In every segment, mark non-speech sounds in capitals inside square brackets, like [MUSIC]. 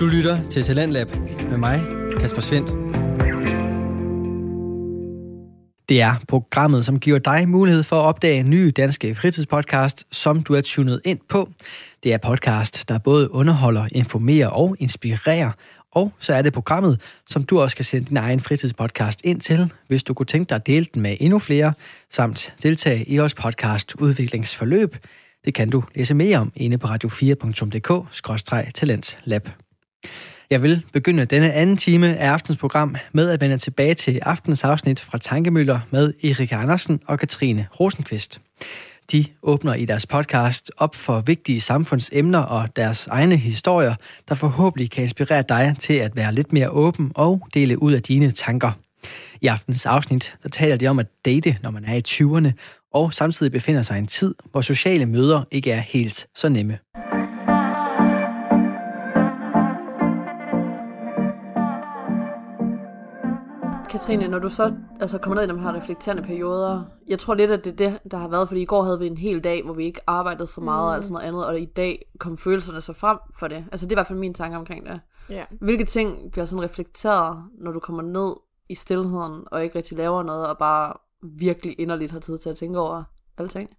Du lytter til Talentlab med mig, Kasper Svendt. Det er programmet, som giver dig mulighed for at opdage nye danske fritidspodcast, som du er tunet ind på. Det er podcast, der både underholder, informerer og inspirerer. Og så er det programmet, som du også kan sende din egen fritidspodcast ind til, hvis du kunne tænke dig at dele den med endnu flere, samt deltage i vores podcast udviklingsforløb. Det kan du læse mere om inde på radio4.dk-talentlab. Jeg vil begynde denne anden time af aftens program med at vende tilbage til aftens afsnit fra Tankemøller med Erik Andersen og Katrine Rosenqvist. De åbner i deres podcast op for vigtige samfundsemner og deres egne historier, der forhåbentlig kan inspirere dig til at være lidt mere åben og dele ud af dine tanker. I aftens afsnit der taler de om at date, når man er i 20'erne, og samtidig befinder sig i en tid, hvor sociale møder ikke er helt så nemme. Katrine, når du så altså, kommer ned i de her reflekterende perioder, jeg tror lidt, at det er det, der har været, fordi i går havde vi en hel dag, hvor vi ikke arbejdede så meget mm. og sådan noget andet, og i dag kom følelserne så frem for det. Altså det er i hvert fald min tanke omkring det. Ja. Hvilke ting bliver sådan reflekteret, når du kommer ned i stillheden, og ikke rigtig laver noget, og bare virkelig inderligt har tid til at tænke over alting?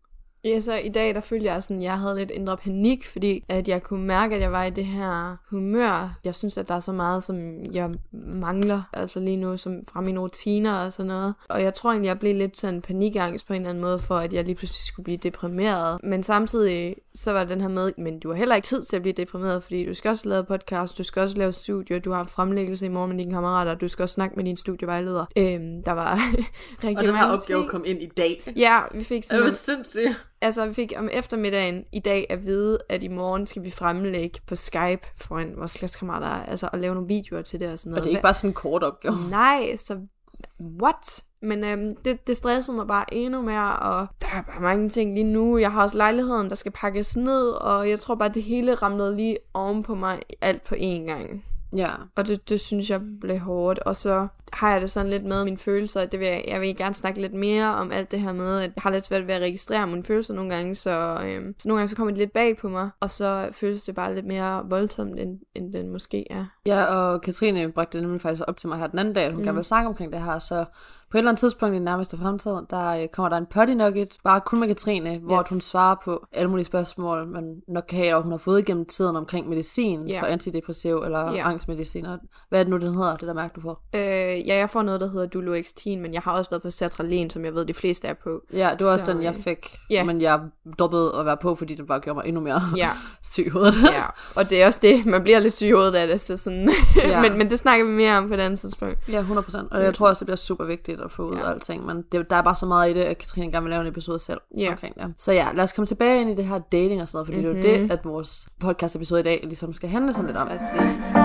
Ja, så i dag, der følte jeg sådan, jeg havde lidt indre panik, fordi at jeg kunne mærke, at jeg var i det her humør. Jeg synes, at der er så meget, som jeg mangler, altså lige nu, som fra mine rutiner og sådan noget. Og jeg tror egentlig, jeg blev lidt sådan panikangst på en eller anden måde, for at jeg lige pludselig skulle blive deprimeret. Men samtidig, så var den her med, men du har heller ikke tid til at blive deprimeret, fordi du skal også lave podcast, du skal også lave studio, du har fremlæggelse i morgen med dine kammerater, du skal også snakke med din studievejleder. Øhm, der var [LAUGHS] rigtig Og den her opgave ting. kom ind i dag. Ja, vi fik Det sådan var en- sindssygt. Altså, vi fik om eftermiddagen i dag at vide, at i morgen skal vi fremlægge på Skype foran vores klassekammerater, altså at lave nogle videoer til det og sådan Og noget. det er ikke bare sådan en kort opgave. Nej, så what? Men øhm, det, det stressede mig bare endnu mere, og der er bare mange ting lige nu. Jeg har også lejligheden, der skal pakkes ned, og jeg tror bare, det hele ramlede lige oven på mig alt på én gang. Ja. Og det, det synes jeg blev hårdt. Og så har jeg det sådan lidt med mine følelser. Det vil jeg, jeg vil gerne snakke lidt mere om alt det her med, at jeg har lidt svært ved at registrere mine følelser nogle gange. Så, øhm, så nogle gange så kommer de lidt bag på mig. Og så føles det bare lidt mere voldsomt, end, end den måske er. Ja, og Katrine bragte det nemlig faktisk op til mig her den anden dag, at hun mm. gerne vil snakke omkring det her, så på et eller andet tidspunkt i den nærmeste fremtid, der øh, kommer der en potty nugget, bare kun med Katrine, hvor Yes. hun svarer på alle mulige spørgsmål, man nok kan have, og hun har fået igennem tiden omkring medicin Ja. for antidepressiv eller Ja. angstmedicin. Og hvad er det nu, den hedder, det der mærke, du får? Øh, ja, jeg får noget, der hedder Duloxetin, men jeg har også været på Sertralin, som jeg ved, de fleste er på. Ja, det var også Så, den, jeg øh, fik, ja. men jeg droppede at være på, fordi den bare gjorde mig endnu mere Ja. [LAUGHS] syg i hovedet. ja, og det er også det, man bliver lidt syg i hovedet af det, så sådan, Ja. [LAUGHS] men, men det snakker vi mere om på et andet tidspunkt. Ja, 100%. Og jeg tror også, det bliver super vigtigt at få ud Ja. af alting. Men det, der er bare så meget i det, at Katrine gerne vil lave en episode selv Ja. omkring det. Så ja, lad os komme tilbage ind i det her dating og sådan noget, fordi mm-hmm. det er jo det, at vores podcast episode i dag ligesom skal handle sådan lidt om. Præcis.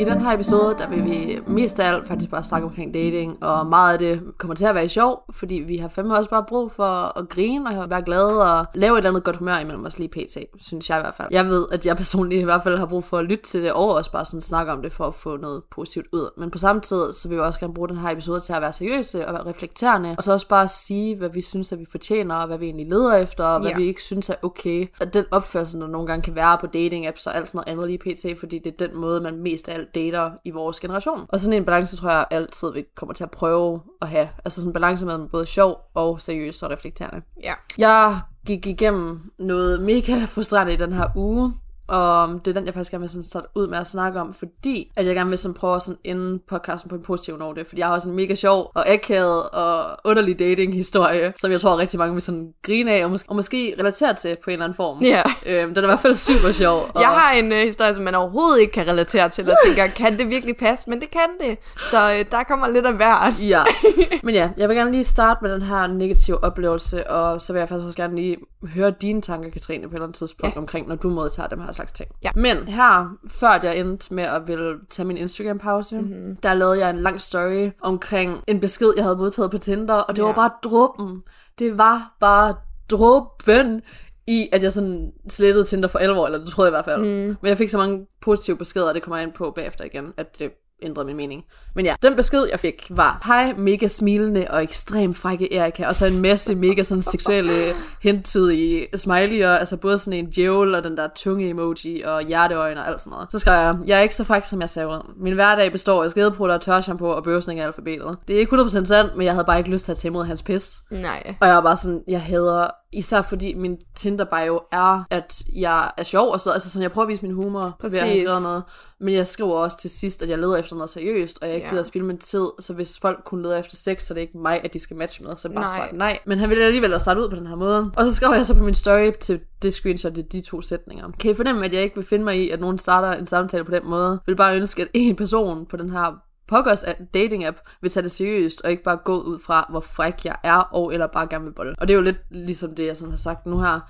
I den her episode, der vil vi mest af alt faktisk bare snakke omkring dating, og meget af det kommer til at være sjov, fordi vi har fandme også bare brug for at grine og være glade og lave et eller andet godt humør imellem os lige pt, synes jeg i hvert fald. Jeg ved, at jeg personligt i hvert fald har brug for at lytte til det, og også bare sådan snakke om det for at få noget positivt ud. Men på samme tid, så vil vi også gerne bruge den her episode til at være seriøse og være reflekterende, og så også bare sige, hvad vi synes, at vi fortjener, og hvad vi egentlig leder efter, og hvad Ja. vi ikke synes er okay. Og den opførsel, der nogle gange kan være på dating apps og alt sådan noget andet lige pt, fordi det er den måde, man mest af alt dater i vores generation. Og sådan en balance, tror jeg altid, vi kommer til at prøve at have. Altså sådan en balance mellem både sjov og seriøs og reflekterende. Ja. Jeg gik igennem noget mega frustrerende i den her uge, og det er den, jeg faktisk gerne vil sådan starte ud med at snakke om, fordi at jeg gerne vil sådan prøve at sådan ende podcasten på en positiv note, fordi jeg har også en mega sjov og akavet og underlig dating-historie, som jeg tror rigtig mange vil sådan grine af, og, mås- og måske relatere til på en eller anden form. Ja. Øhm, den er i hvert fald super sjov. [LAUGHS] Og... Jeg har en øh, historie, som man overhovedet ikke kan relatere til, og tænker, kan det virkelig passe? Men det kan det. Så øh, der kommer lidt af hvert. Ja, [LAUGHS] men ja, jeg vil gerne lige starte med den her negative oplevelse, og så vil jeg faktisk også gerne lige høre dine tanker, Katrine, på et eller andet tidspunkt ja. omkring, når du modtager dem her slags ting. Ja. Men her, før jeg endte med at ville tage min Instagram-pause, Mhm. mm-hmm. der lavede jeg en lang story omkring en besked, jeg havde modtaget på Tinder, og det Ja. var bare dråben. Det var bare dråben i, at jeg sådan slettede Tinder for 11 år, eller det troede jeg i hvert fald. Mm. Men jeg fik så mange positive beskeder, og det kommer jeg ind på bagefter igen, at det ændret min mening. Men ja, den besked, jeg fik, var, hej, mega smilende og ekstrem frække Erika, og så en masse mega sådan seksuelle [LAUGHS] hentydige smiley'er, altså både sådan en djævel og den der tunge emoji og hjerteøjne og alt sådan noget. Så skrev jeg, jeg er ikke så fræk, som jeg ser ud. Min hverdag består af skedeprutter, tørshampoo og børsning af alfabetet. Det er ikke 100% sandt, men jeg havde bare ikke lyst til at tage imod hans pis. Nej. Og jeg var bare sådan, jeg hader, især fordi min Tinder bio er, at jeg er sjov og så, altså sådan, jeg prøver at vise min humor Præcis. ved at have noget. Men jeg skriver også til sidst, at jeg leder efter noget seriøst, og jeg ikke Ja. gider at spille min tid, så hvis folk kun leder efter sex, så er det ikke mig, at de skal matche med, så er bare Nej. svaret nej. Men han ville alligevel at starte ud på den her måde. Og så skrev jeg så på min story til det screenshot, det er de to sætninger. Kan I fornemme, at jeg ikke vil finde mig i, at nogen starter en samtale på den måde? Jeg vil bare ønske, at en person på den her pokkers dating app vil tage det seriøst, og ikke bare gå ud fra, hvor fræk jeg er, og eller bare gerne vil bolle. Og det er jo lidt ligesom det, jeg sådan har sagt nu her.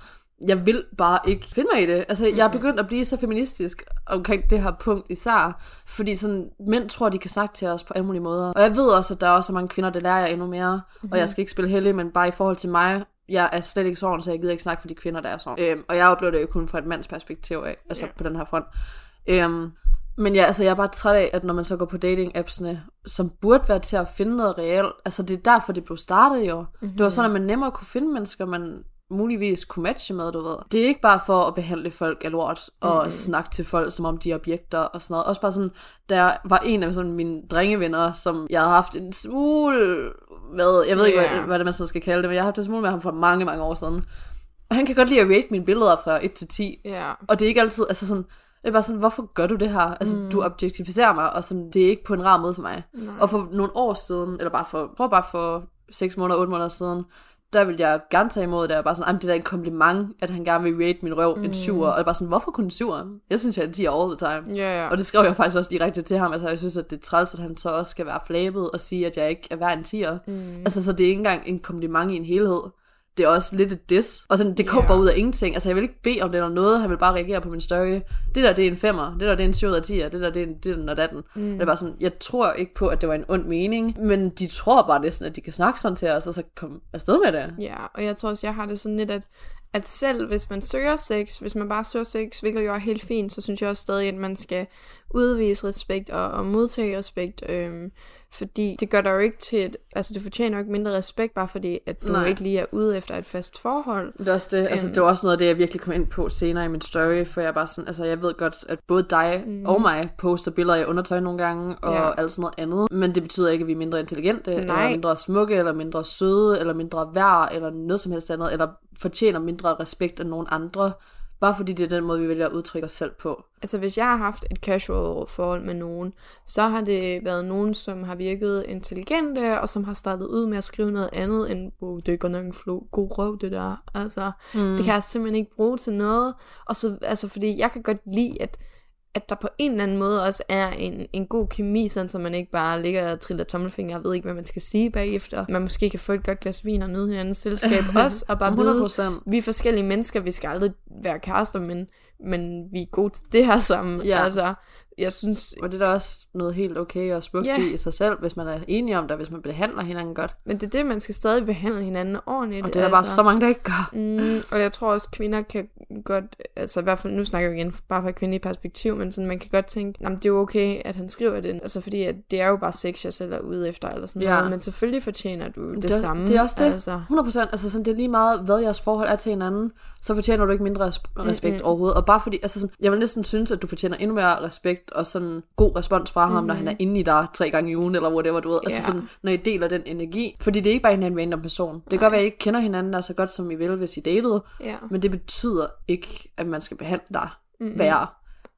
Jeg vil bare ikke finde mig i det. Altså, jeg er begyndt at blive så feministisk omkring det her punkt især, fordi sådan, mænd tror, de kan snakke til os på alle mulige måder. Og jeg ved også, at der er også så mange kvinder, der lærer jeg endnu mere, mm-hmm. og jeg skal ikke spille heldig, men bare i forhold til mig, jeg er slet ikke sådan, så jeg gider ikke snakke for de kvinder, der er sådan. Øhm, og jeg oplever det jo kun fra et mands perspektiv af, altså Ja. på den her front. Øhm, men ja, altså jeg er bare træt af, at når man så går på dating-appsene, som burde være til at finde noget reelt, altså det er derfor, det blev startet jo. Mm-hmm. Det var sådan, at man nemmere kunne finde mennesker, man muligvis kunne matche med, du ved. Det er ikke bare for at behandle folk af lort, og mm-hmm. snakke til folk, som om de er objekter og sådan noget. Også bare sådan, der var en af sådan mine drengevenner, som jeg havde haft en smule med, jeg ved ikke, Ja. hvad, hvad det man så skal kalde det, men jeg har haft en smule med ham for mange, mange år siden. Og han kan godt lide at rate mine billeder fra 1 til 10, Ja. og det er ikke altid, altså sådan, det er bare sådan, hvorfor gør du det her? Altså, mm. du objektificerer mig, og sådan, det er ikke på en rar måde for mig. Nej. Og for nogle år siden, eller bare for, prøv bare for 6 måneder, 8 måneder siden, der ville jeg gerne tage imod det, og bare sådan, "Ej, men det er da en kompliment, at han gerne vil rate min røv mm. en 7'er, og jeg bare sådan, hvorfor kun en 7'er? Jeg synes, jeg er en 10'er all the time. Ja, ja. Og det skrev jeg faktisk også direkte til ham, altså jeg synes, at det er træls, at han så også skal være flabet og sige, at jeg ikke er værd en 10'er. Mm. Altså, så det er ikke engang en kompliment i en helhed. Det er også lidt et diss. Og sådan, det kom Ja. bare ud af ingenting. Altså, jeg vil ikke bede om det eller noget. Han vil bare reagere på min story. Det der, det er en femmer. Det der, det er en 7 ud af 10. Det der, det er en, det er en og datten. Mm. Det bare sådan, jeg tror ikke på, at det var en ond mening. Men de tror bare næsten, at de kan snakke sådan til os, og så komme afsted med det. Ja, og jeg tror også, jeg har det sådan lidt, at, at selv hvis man søger sex, hvis man bare søger sex, hvilket jo er helt fint, så synes jeg også stadig, at man skal udvise respekt og, og modtage respekt. Øhm, fordi det gør dig jo ikke til et, altså du fortjener jo ikke mindre respekt, bare fordi, at du Nej. ikke lige er ude efter et fast forhold. Det er også det, altså, Øhm. det var også noget af det, jeg virkelig kom ind på senere i min story, for jeg bare sådan, altså jeg ved godt, at både dig mm. og mig poster billeder i undertøj nogle gange, og ja. alt sådan noget andet, men det betyder ikke, at vi er mindre intelligente, Nej. eller mindre smukke, eller mindre søde, eller mindre værd, eller noget som helst andet, eller fortjener mindre respekt end nogen andre, bare fordi det er den måde, vi vælger at udtrykke os selv på. Altså hvis jeg har haft et casual forhold med nogen, så har det været nogen, som har virket intelligente, og som har startet ud med at skrive noget andet end, oh, det er godt nok en flo- god røv, det der. Altså, mm. det kan jeg simpelthen ikke bruge til noget. Og så, altså, fordi jeg kan godt lide, at at der på en eller anden måde også er en, en god kemi, sådan så man ikke bare ligger og triller tommelfinger og ved ikke, hvad man skal sige bagefter. Man måske kan få et godt glas vin og nyde hinandens selskab [LAUGHS] også, og bare vide, 100%. vi er forskellige mennesker, vi skal aldrig være kærester, men, men vi er gode til det her sammen. Ja. Altså, jeg synes, Og det er da også noget helt okay og smukt yeah. i sig selv, hvis man er enige om det, hvis man behandler hinanden godt. men det er det, man skal stadig behandle hinanden ordentligt. Og det er der bare så mange, der ikke gør. Mm, og jeg tror også, kvinder kan godt, altså i hvert fald, nu snakker jeg igen bare fra et kvindeligt perspektiv, men sådan, man kan godt tænke, jamen det er jo okay, at han skriver det, altså fordi at det er jo bare sex, jeg selv er ude efter, eller sådan Ja. noget, men selvfølgelig fortjener du det, Det, samme. det er også det. Altså, 100%. Altså sådan, det er lige meget, hvad jeres forhold er til hinanden, så fortjener du ikke mindre res- respekt mm-hmm. overhovedet. Og bare fordi, altså sådan, jeg vil næsten synes, at du fortjener endnu mere respekt og sådan god respons fra ham, mm-hmm. når han er inde i dig tre gange i ugen, eller whatever, du ved. Altså Ja. sådan, når I deler den energi. Fordi det er ikke bare en en random person. Det kan godt være, at I ikke kender hinanden der så godt, som I vil, hvis I datede. ja. Men det betyder ikke, at man skal behandle dig mm-hmm. værre.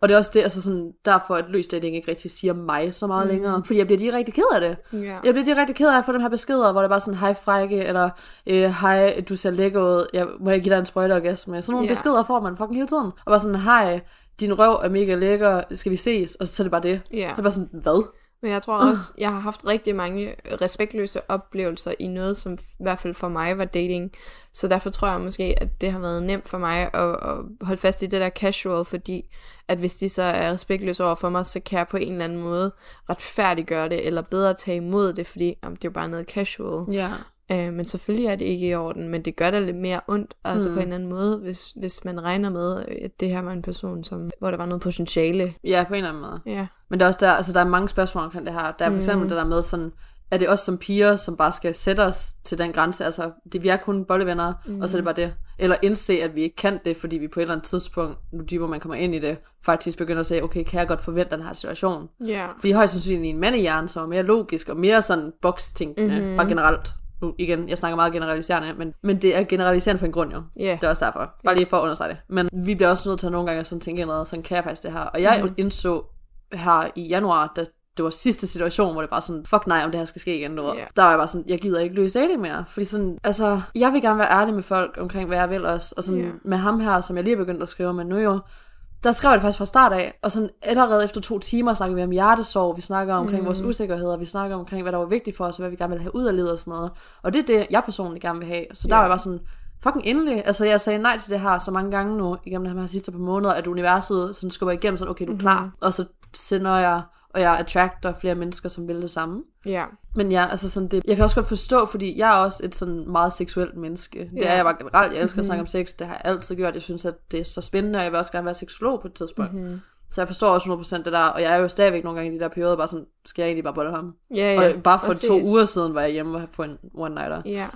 Og det er også det, altså sådan, derfor at løs dating ikke rigtig siger mig så meget mm. længere. Fordi jeg bliver lige rigtig ked af det. Ja. Jeg bliver lige rigtig ked af at få de her beskeder, hvor det er bare sådan, hej frække, eller øh, hej, du ser lækker ud, jeg, må jeg give dig en sprøjteorgasme? Sådan nogle yeah. beskeder får man fucking hele tiden. Og bare sådan, hej, din røv er mega lækker, skal vi ses? Og så er det bare det. Jeg er bare sådan, hvad? Men jeg tror [GASPS] også, jeg har haft rigtig mange respektløse oplevelser i noget, som i hvert fald for mig var dating. Så derfor tror jeg måske, at det har været nemt for mig at, at holde fast i det der casual, fordi at hvis de så er respektløse over for mig, så kan jeg på en eller anden måde retfærdiggøre det, eller bedre tage imod det, fordi jamen, det er jo bare noget casual. Ja. Øh, men selvfølgelig er det ikke i orden, men det gør da lidt mere ondt, altså Mm. på en anden måde, hvis, hvis man regner med, at det her var en person, som, hvor der var noget potentiale. Ja, på en eller anden måde. Ja. Men der er også der, altså der er mange spørgsmål omkring det her. Der er for eksempel Mhm. det der med sådan, er det os som piger, som bare skal sætte os til den grænse? Altså, det, vi er kun bollevenner, mm. og så er det bare det. Eller indse, at vi ikke kan det, fordi vi på et eller andet tidspunkt, nu dybere man kommer ind i det, faktisk begynder at sige, okay, kan jeg godt forvente den her situation? Ja. Fordi højst sandsynligt i en mandehjerne, som er mere logisk og mere sådan bokstænkende, mm-hmm. bare generelt. Nu igen, jeg snakker meget generaliserende, men, men det er generaliserende for en grund jo. Ja. Det er også derfor. Bare lige for at understrege det. Men vi bliver også nødt til at nogle gange at sådan tænke noget, sådan kan jeg faktisk det her. Og jeg mm. indså her i januar, da det var sidste situation, hvor det bare sådan, fuck nej, om det her skal ske igen, du. Ja. Der var jeg bare sådan, jeg gider ikke løse dating mere. Fordi sådan, altså, jeg vil gerne være ærlig med folk omkring, hvad jeg vil også. Og sådan Ja. med ham her, som jeg lige er begyndt at skrive med nu jo, der skrev jeg det faktisk fra start af, og sådan allerede efter to timer snakker vi om hjertesorg, vi snakker omkring mm. vores usikkerheder, vi snakker omkring, hvad der var vigtigt for os, og hvad vi gerne vil have ud af livet og sådan noget. Og det er det, jeg personligt gerne vil have. Så der var jeg bare sådan, fucking endelig. Altså jeg sagde nej til det her så mange gange nu, igennem de her sidste par måneder, at universet sådan skubber igennem, sådan okay, du er klar. Mm-hmm. Og så sender jeg, og jeg attracter flere mennesker, som vil det samme. Ja. Men ja, altså sådan det, jeg kan også godt forstå, fordi jeg er også et sådan meget seksuelt menneske. Det Ja. er jeg bare generelt. Jeg elsker mm-hmm. at snakke om sex. Det har jeg altid gjort. Jeg synes, at det er så spændende, og jeg vil også gerne være seksolog på et tidspunkt. Mm-hmm. Så jeg forstår også 100% det der, og jeg er jo stadigvæk nogle gange i de der perioder, bare sådan, skal jeg egentlig bare bolle ham? Ja, Ja, ja. og bare for præcis. to uger siden var jeg hjemme og få en one-nighter. Ja.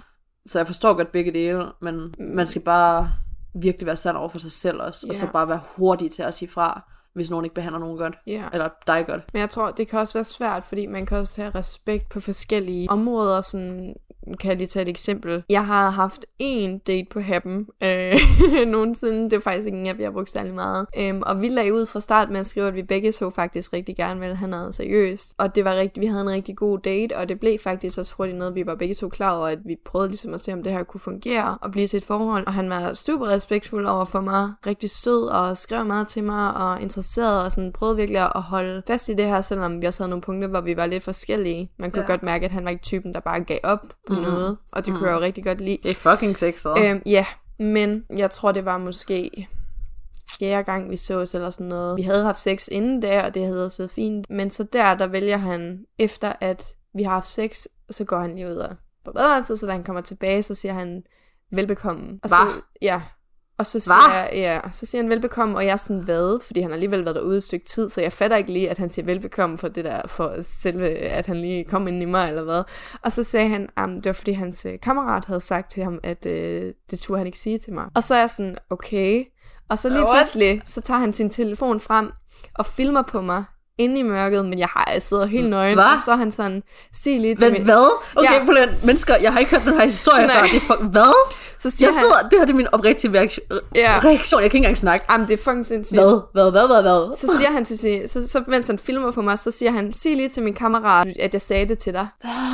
Så jeg forstår godt begge dele, men man skal bare virkelig være sand over for sig selv også, og så Ja. bare være hurtig til at sige fra, hvis nogen ikke behandler nogen godt, Ja. eller dig godt. Men jeg tror, det kan også være svært, fordi man kan også have respekt på forskellige områder. Sådan, kan jeg lige tage et eksempel. Jeg har haft en date på Happen øh, [LAUGHS] nogensinde. Det er faktisk ikke en app, jeg har brugt særlig meget. Øhm, og vi lagde ud fra start med at skrive, at vi begge så faktisk rigtig gerne ville have noget seriøst. Og det var rigtig, vi havde en rigtig god date, og det blev faktisk også hurtigt noget, vi var begge to klar over, at vi prøvede ligesom at se, om det her kunne fungere og blive til et forhold. Og han var super respektfuld over for mig, rigtig sød og skrev meget til mig og interesseret og sådan prøvede virkelig at holde fast i det her, selvom vi også havde nogle punkter, hvor vi var lidt forskellige. Man kunne Ja. godt mærke, at han var ikke typen, der bare gav op på mm. noget, og det kunne jeg jo rigtig godt lide. Det er fucking sexet. Øhm, ja, men jeg tror, det var måske fjerde gang, vi sås eller sådan noget. Vi havde haft sex inden der, og det havde også været fint. Men så der, der vælger han, efter at vi har haft sex, så går han lige ud og på badeværelset, så da han kommer tilbage, så siger han, velbekomme. Og så, Hva? ja. Og så Hva? siger, jeg, ja, så siger han velbekomme, og jeg er sådan, hvad? Fordi han har alligevel været derude et stykke tid, så jeg fatter ikke lige, at han siger velbekomme for det der, for selve, at han lige kom ind i mig, eller hvad. Og så sagde han, at det var fordi hans øh, kammerat havde sagt til ham, at øh, det turde han ikke sige til mig. Og så er jeg sådan, okay. Og så lige What? pludselig, så tager han sin telefon frem og filmer på mig inde i mørket, men jeg har jeg sidder helt nøgen, Hva? og så er han sådan, sig lige til Men mig. hvad? Okay, Ja. ja. Polen, mennesker, jeg har ikke hørt den her historie Nej. før. Det er for, hvad? Så siger Jeg sidder, det her det er min oprigtige reaktion. Ja. reaktion. Jeg kan ikke engang snakke. han, jamen det er fucking sindssygt. Hvad? Hvad? Hvad? Hvad? Hvad? Så siger han til sin, så, så mens han filmer på mig, så siger han, sig lige til min kammerat, at jeg sagde det til dig.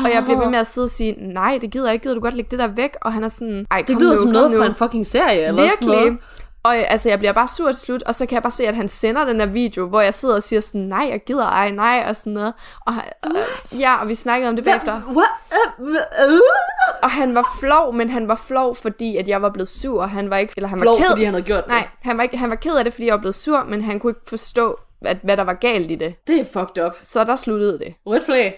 Og jeg bliver ved med at sidde og sige, nej, det gider jeg ikke, gider du godt lægge det der væk? Og han er sådan, ej, Det kom lyder nu, som noget nu. fra en fucking serie. Eller sådan noget. Og øh, altså, jeg bliver bare sur til slut, og så kan jeg bare se, at han sender den her video, hvor jeg sidder og siger sådan, nej, jeg gider ej, nej, og sådan noget. Og, han- øh, ja, og vi snakkede om det bagefter. Og han var flov, men han var flov, fordi at jeg var blevet sur, og han var ikke, eller han Flov, var ked. fordi han havde gjort det. Nej, han var, ikke, han var ked af det, fordi jeg var blevet sur, men han kunne ikke forstå, at, hvad der var galt i det. Det er fucked up. Så der sluttede det. Red flag.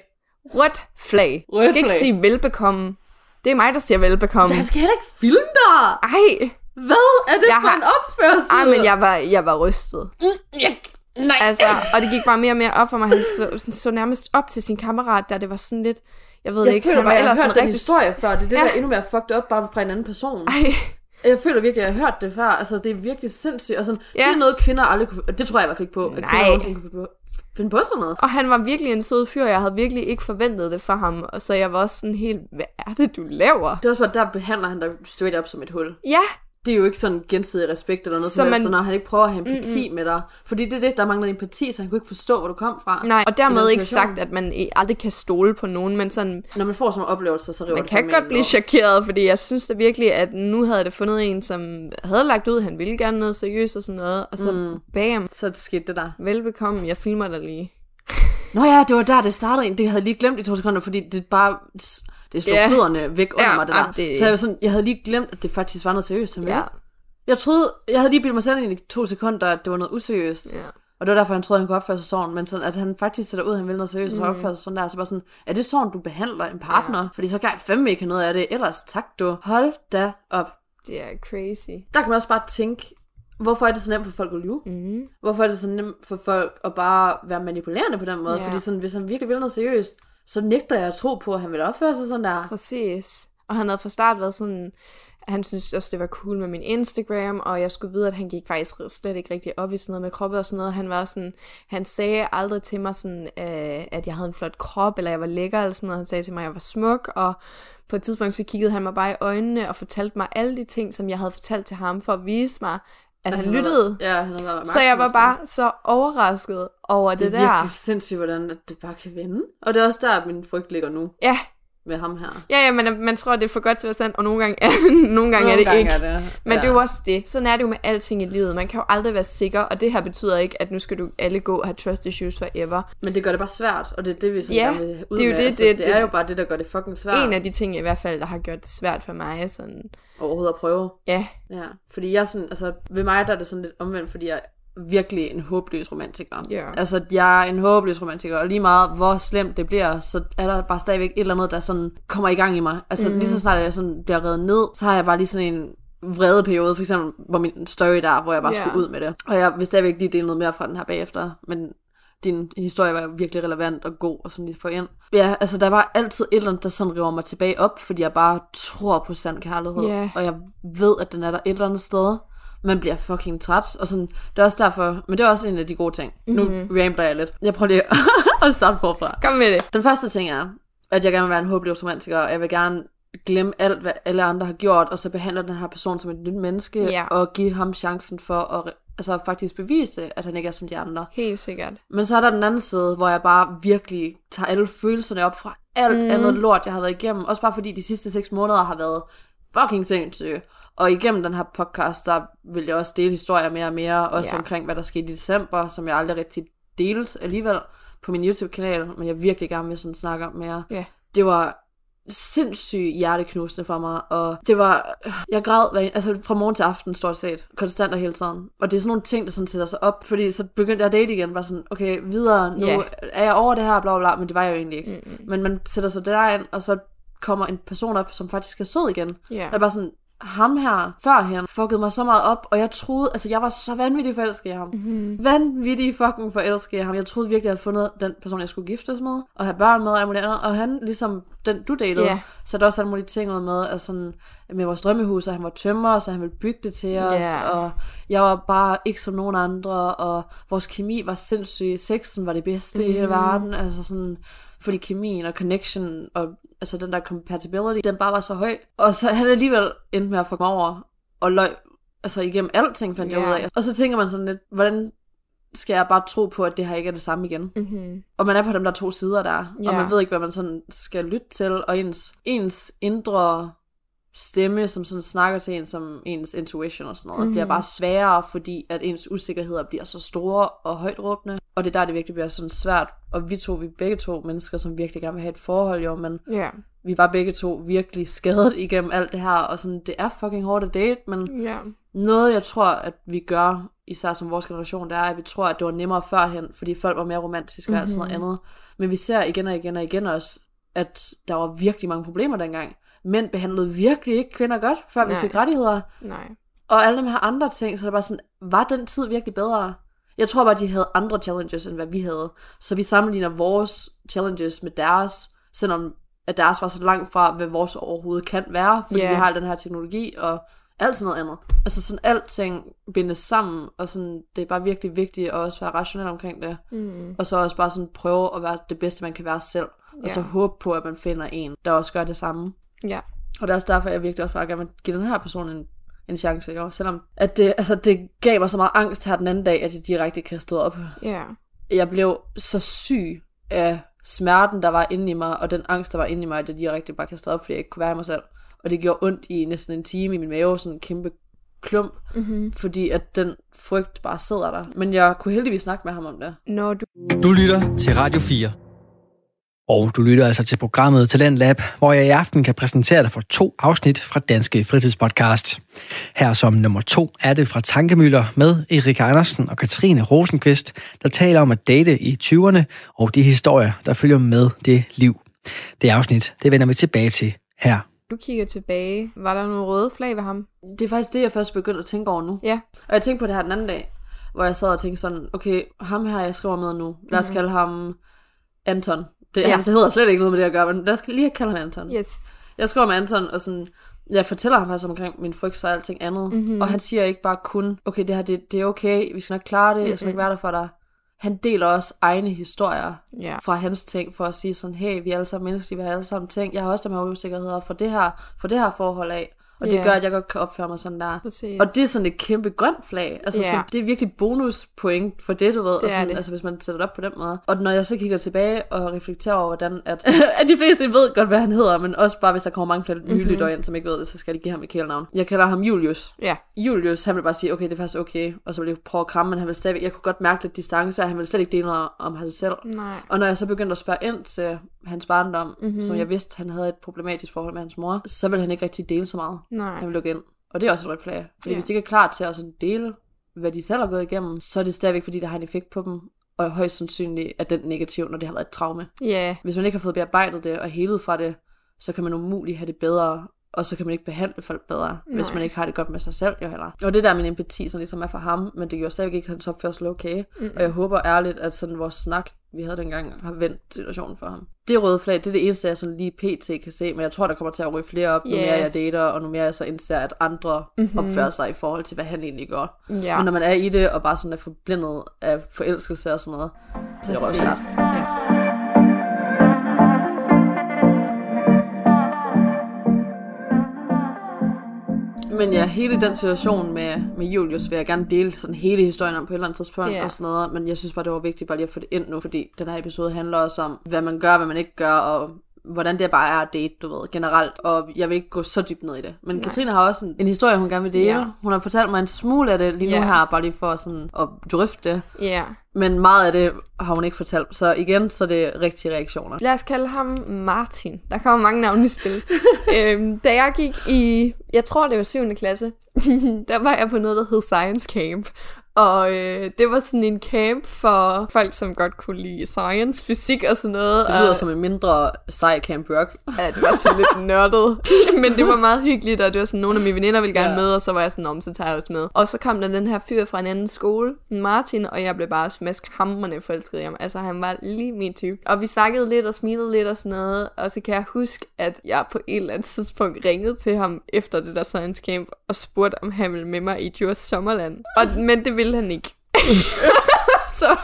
Rødt flag. Rødt skal ikke flag. sige velbekomme. Det er mig, der siger velbekomme. Han skal heller ikke filme dig. Ej, Hvad er det Jeg for har- en opførsel? ej, men jeg var, jeg var rystet. Jeg... Nej. Altså, og det gik bare mere og mere op for mig. Han så, sådan, så nærmest op til sin kammerat, der det var sådan lidt, jeg ved jeg ikke, føler han var jeg har ellers hørt sådan den historie før. Det er det, Ja. der er endnu mere fucked up, bare fra en anden person. Ej, Jeg føler virkelig, at jeg har hørt det før. Altså, det er virkelig sindssygt. Og sådan, Ja. Det er noget, kvinder aldrig kunne... Det tror jeg i hvert fald ikke på. At Nej. kvinder nogensinde kunne finde på, finde på sådan noget. og han var virkelig en sød fyr, jeg havde virkelig ikke forventet det for ham, og så jeg var også sådan helt, hvad er det, du laver? Det er også bare, der behandler han dig straight up som et hul. Ja, Det er jo ikke sådan gensidig respekt eller noget Så man- man... når han ikke prøver at have empati mm-mm. med dig. Fordi det er det, der mangler empati, så han kunne ikke forstå, hvor du kom fra. nej, og dermed ikke sagt, at man aldrig kan stole på nogen, men sådan, Når man får sådan nogle oplevelser, så river man det kan godt en blive chokeret, fordi jeg synes da virkelig, at nu havde det fundet en, som havde lagt ud, han ville gerne noget seriøst og sådan noget, og så mm. bam, Så skete det der. velbekomme, jeg filmer dig lige. Nå ja, det var der, det startede. Det havde jeg lige glemt i to sekunder, fordi det bare... Det slog Ja. yeah. fødderne væk under Ja, mig, det der. det- Så jeg, var sådan, jeg havde lige glemt, at det faktisk var noget seriøst, han ville. Ja, Jeg troede, jeg havde lige bildet mig selv ind i to sekunder, at det var noget useriøst. ja. Og det var derfor, han troede, han kunne opføre sig sådan, men sådan, at han faktisk sætter ud, at han vil noget seriøst, Mm. og opfører sig sådan der, så bare sådan, er det sådan, du behandler en partner? Ja. Fordi så kan jeg fandme ikke have noget af det, ellers tak du. Hold da op. Det er crazy. Der kan man også bare tænke, hvorfor er det så nemt for folk at lyve? Mm. Hvorfor er det så nemt for folk at bare være manipulerende på den måde? Ja. Fordi sådan, hvis han virkelig vil noget seriøst, så nægter jeg at tro på, at han vil opføre sig sådan der. Præcis. Og han havde fra start været sådan, han synes også, det var cool med min Instagram, og jeg skulle vide, at han gik faktisk slet ikke rigtig op i sådan noget med kroppe og sådan noget. Han var sådan, han sagde aldrig til mig sådan, øh, at jeg havde en flot krop, eller jeg var lækker, eller sådan noget. Han sagde til mig, at jeg var smuk, og på et tidspunkt så kiggede han mig bare i øjnene og fortalte mig alle de ting, som jeg havde fortalt til ham, for at vise mig, at han var- lyttede. Ja, han har været Så jeg var bare så overrasket over det, det er der. virkelig sindssygt, hvordan at det bare kan vende. Og det er også der, min frygt ligger nu Ja, med ham her. ja, ja, men man tror, det er for godt til at være sandt, og nogle gange er, [LAUGHS] nogle gange er det Nogle ikke. gange Er det. Men ja. det er jo også det. Sådan er det jo med alting i livet. Man kan jo aldrig være sikker, og det her betyder ikke, at nu skal du alle gå og have trust issues forever. Men det gør det bare svært, og det er det, vi sådan Ja, gerne vil ud det er jo med. det, altså, det- det, det- er jo bare det, der gør det fucking svært En af de ting i hvert fald, der har gjort det svært for mig. Sådan, overhovedet at prøve. ja, Ja, fordi jeg sådan, altså ved mig der er det sådan lidt omvendt, fordi jeg virkelig en håbløs romantiker. Ja. Altså jeg er en håbløs romantiker, og lige meget hvor slemt det bliver, så er der bare stadigvæk et eller andet, der sådan kommer i gang i mig. Altså mm. lige så snart jeg sådan bliver reddet ned, så har jeg bare lige sådan en vrede periode, for eksempel, hvor min story der, hvor jeg bare Ja. skulle ud med det. Og jeg vil stadigvæk lige dele noget mere fra den her bagefter, men din historie var virkelig relevant og god og sådan lige få ind. Ja, altså der var altid et eller andet, der sådan river mig tilbage op, fordi jeg bare tror på sand kærlighed. Ja. Og jeg ved, at den er der et eller andet sted. Man bliver fucking træt, og sådan, det er også derfor, men det er også en af de gode ting. Mm-hmm. Nu rambler jeg lidt. Jeg prøver lige [LAUGHS] at starte forfra. kom med det. Den første ting er, at jeg gerne vil være en håbløs romantiker, og jeg vil gerne glemme alt, hvad alle andre har gjort, og så behandle den her person som et nyt menneske, Ja. og give ham chancen for at altså, faktisk bevise, at han ikke er som de andre. Helt sikkert. Men så er der den anden side, hvor jeg bare virkelig tager alle følelserne op fra alt mm. andet lort, jeg har været igennem. Også bare fordi de sidste seks måneder har været fucking sindssyge. Og igennem den her podcast, der vil jeg også dele historier mere og mere, også Ja. omkring, hvad der skete i december, som jeg aldrig rigtig delte alligevel på min YouTube-kanal, men jeg virkelig gerne vil sådan snakke om mere. Ja. Det var sindssygt hjerteknusende for mig, og det var, jeg græd hver, altså fra morgen til aften stort set, konstant og hele tiden. Og det er sådan nogle ting, der sådan sætter sig op, fordi så begyndte jeg at date igen, var sådan, okay, videre, nu Ja. er jeg over det her, bla bla men det var jeg jo egentlig ikke. Mm-mm. Men man sætter sig derind, og så kommer en person op, som faktisk er sød igen. Ja. Og jeg bare sådan, ham her, førhen, fuckede mig så meget op, og jeg troede, altså jeg var så vanvittig forelsket i ham. Mm-hmm. Vanvittig fucking forelsket i ham. Jeg troede virkelig, jeg havde fundet den person, jeg skulle giftes med, og have børn med, og muligt andet. Og han, ligesom den du datede, så der også alle mulige ting ud med, altså sådan, med vores drømmehus, og han var tømmer, så han ville bygge det til os, Ja. og jeg var bare ikke som nogen andre, og vores kemi var sindssyg, sexen var det bedste mm. i hele Mhm. verden, altså sådan, fordi kemien og connection, og altså den der compatibility, den bare var så høj. Og så han alligevel endte med at få mig over, og løg, altså igennem alting fandt jeg Ja. ud af. Og så tænker man sådan lidt, hvordan skal jeg bare tro på, at det her ikke er det samme igen? Mm-hmm. Og man er på dem der to sider der, Ja. og man ved ikke, hvad man sådan skal lytte til, og ens, ens indre stemme, som sådan snakker til en, som ens intuition og sådan noget, mm-hmm. bliver bare sværere, fordi at ens usikkerheder bliver så store og højt råbende, og det er der, det virkelig bliver sådan svært, og vi to, vi er begge to mennesker, som virkelig gerne vil have et forhold, jo, men Ja. vi var begge to virkelig skadet igennem alt det her, og sådan, det er fucking hårdt at date, men Ja. noget, jeg tror, at vi gør, især som vores generation, det er, at vi tror, at det var nemmere førhen, fordi folk var mere romantiske og alt sådan noget andet. Men vi ser igen og igen og igen også, at der var virkelig mange problemer dengang. Mænd behandlede virkelig ikke kvinder godt, før vi Nej. fik rettigheder. Nej. Og alle de her andre ting, så det var sådan, var den tid virkelig bedre? Jeg tror bare, de havde andre challenges, end hvad vi havde. Så vi sammenligner vores challenges med deres, selvom at deres var så langt fra, hvad vores overhovedet kan være, fordi Ja. vi har den her teknologi og alt sådan noget andet. Altså sådan alting bindes sammen, og sådan, det er bare virkelig vigtigt at også være rationel omkring det. Mm. Og så også bare sådan prøve at være det bedste, man kan være selv. Og så håbe på, at man finder en, der også gør det samme. Ja. Og det er også derfor, jeg virkelig også bare gerne vil give den her person en, en chance, jo. Selvom at det, altså, det gav mig så meget angst her den anden dag, at jeg direkte kastede op. Ja. Jeg blev så syg af smerten, der var inde i mig, og den angst, der var inde i mig, at jeg direkte bare kastede op, fordi jeg ikke kunne være i mig selv. Og det gjorde ondt i næsten en time i min mave, sådan en kæmpe klump, Mm-hmm. fordi at den frygt bare sidder der. Men jeg kunne heldigvis snakke med ham om det. Når du... Du lytter til Radio 4. Og du lytter altså til programmet Talent Lab, hvor jeg i aften kan præsentere dig for to afsnit fra Danske Fritidspodcast. Her som nummer to er det fra Tankemøller med Erik Andersen og Katrine Rosenqvist, der taler om at date i 20'erne og de historier, der følger med det liv. Det afsnit, det vender vi tilbage til her. Du kigger tilbage. Var der nogle røde flag ved ham? Det er faktisk det, jeg først begyndte at tænke over nu. Ja. Og jeg tænkte på det her den anden dag, hvor jeg sad og tænkte sådan, okay, ham her, jeg skriver med nu, lad os Mhm. kalde ham Anton. Det, Ja. Han hedder slet ikke noget med det at gøre, men lad os lige kalde ham Anton. Yes. Jeg skriver med Anton, og sådan, jeg fortæller ham faktisk omkring min frygt og alting andet. Mhm. Mm-hmm. Og han siger ikke bare kun, okay, det her, det, det er okay, vi skal nok klare det, jeg skal nok være der for dig. Han deler også egne historier Ja. fra hans ting, for at sige sådan, hey, vi er alle sammen mennesker, vi har alle sammen ting. Jeg har også dem her usikkerheder for det her, for det her forhold af. Og det Ja. gør, at jeg godt kan opføre mig sådan der. Præcis. Og det er sådan et kæmpe grønt flag. Altså, Ja. sådan, det er virkelig bonuspoint for det, du ved. Det og sådan, det. Altså, hvis man sætter det op på den måde. Og når jeg så kigger tilbage og reflekterer over, hvordan at, [LAUGHS] at de fleste ved godt, hvad han hedder, men også bare, hvis der kommer mange flere nye Mhm. lyttere ind, som ikke ved det, så skal de give ham et kælenavn. Jeg kalder ham Julius. Ja. Julius, han vil bare sige, okay, det er faktisk okay, og så vil jeg prøve at kramme, men han vil stadig, jeg kunne godt mærke lidt distance, og han vil slet ikke dele noget om ham selv. Nej. Og når jeg så begyndte at spørge ind til hans barndom, Mhm. mm-hmm. som jeg vidste, han havde et problematisk forhold med hans mor, så ville han ikke rigtig dele så meget. Nej. Han vil lukke ind. Og det er også et rødt flag. Fordi Ja. hvis de ikke er klar til at sådan dele, hvad de selv har gået igennem, så er det stadigvæk, fordi der har en effekt på dem. Og højst sandsynligt er den negativ, når det har været et traume. Ja. Hvis man ikke har fået bearbejdet det og helet fra det, så kan man umuligt have det bedre, og så kan man ikke behandle folk bedre, Nej. hvis man ikke har det godt med sig selv, jo heller. Og det der er min empati, som ligesom er for ham, men det gjorde stadigvæk ikke hans opførsel okay. Mm-hmm. Og jeg håber ærligt, at sådan vores snak, vi havde dengang, har vendt situationen for ham. Det røde flag, det er det eneste, jeg sådan lige pt. kan se, men jeg tror, der kommer til at ryge flere op, nu Ja. mere jeg dater, og nu mere jeg så indser, at andre mm-hmm. opfører sig i forhold til, hvad han egentlig gør. Ja. Men når man er i det, og bare sådan er forblindet af forelskelse og sådan noget, så er det røvsvært. Præcis. Ja. Men ja, hele den situation med, med Julius vil jeg gerne dele sådan hele historien om på et eller andet tidspunkt Ja. og sådan noget. Men jeg synes bare, det var vigtigt bare lige at få det ind nu, fordi den her episode handler også om, hvad man gør, hvad man ikke gør, og hvordan det bare er at date, du ved, generelt. Og jeg vil ikke gå så dybt ned i det. Men Nej. Katrine har også en, en historie, hun gerne vil dele. Ja. Hun har fortalt mig en smule af det lige nu Ja. her, bare lige for sådan at drøfte det. Ja. Men meget af det har hun ikke fortalt. Så igen, så er det rigtige reaktioner. Lad os kalde ham Martin. Der kommer mange navne i spil. [LAUGHS] øhm, da jeg gik i, jeg tror det var 7. klasse, [LAUGHS] der var jeg på noget, der hed Science Camp. Og øh, det var sådan en camp for folk, som godt kunne lide science, fysik og sådan noget. Det lyder og, som en mindre sej Camp Rock. Ja, det var sådan lidt nørdet. [LAUGHS] Men det var meget hyggeligt, og det var sådan, nogle af mine veninder ville gerne Ja. med, og så var jeg sådan, om, så tager jeg også med. Og så kom der den her fyr fra en anden skole, Martin, og jeg blev bare smask hamrende forelsket i ham. Altså, han var lige min type. Og vi snakkede lidt og smilede lidt og sådan noget, og så kan jeg huske, at jeg på et eller andet tidspunkt ringede til ham efter det der science camp, og spurgte, om han ville med mig i Djurs Sommerland. Og, men det ville han ikke. [LAUGHS] så,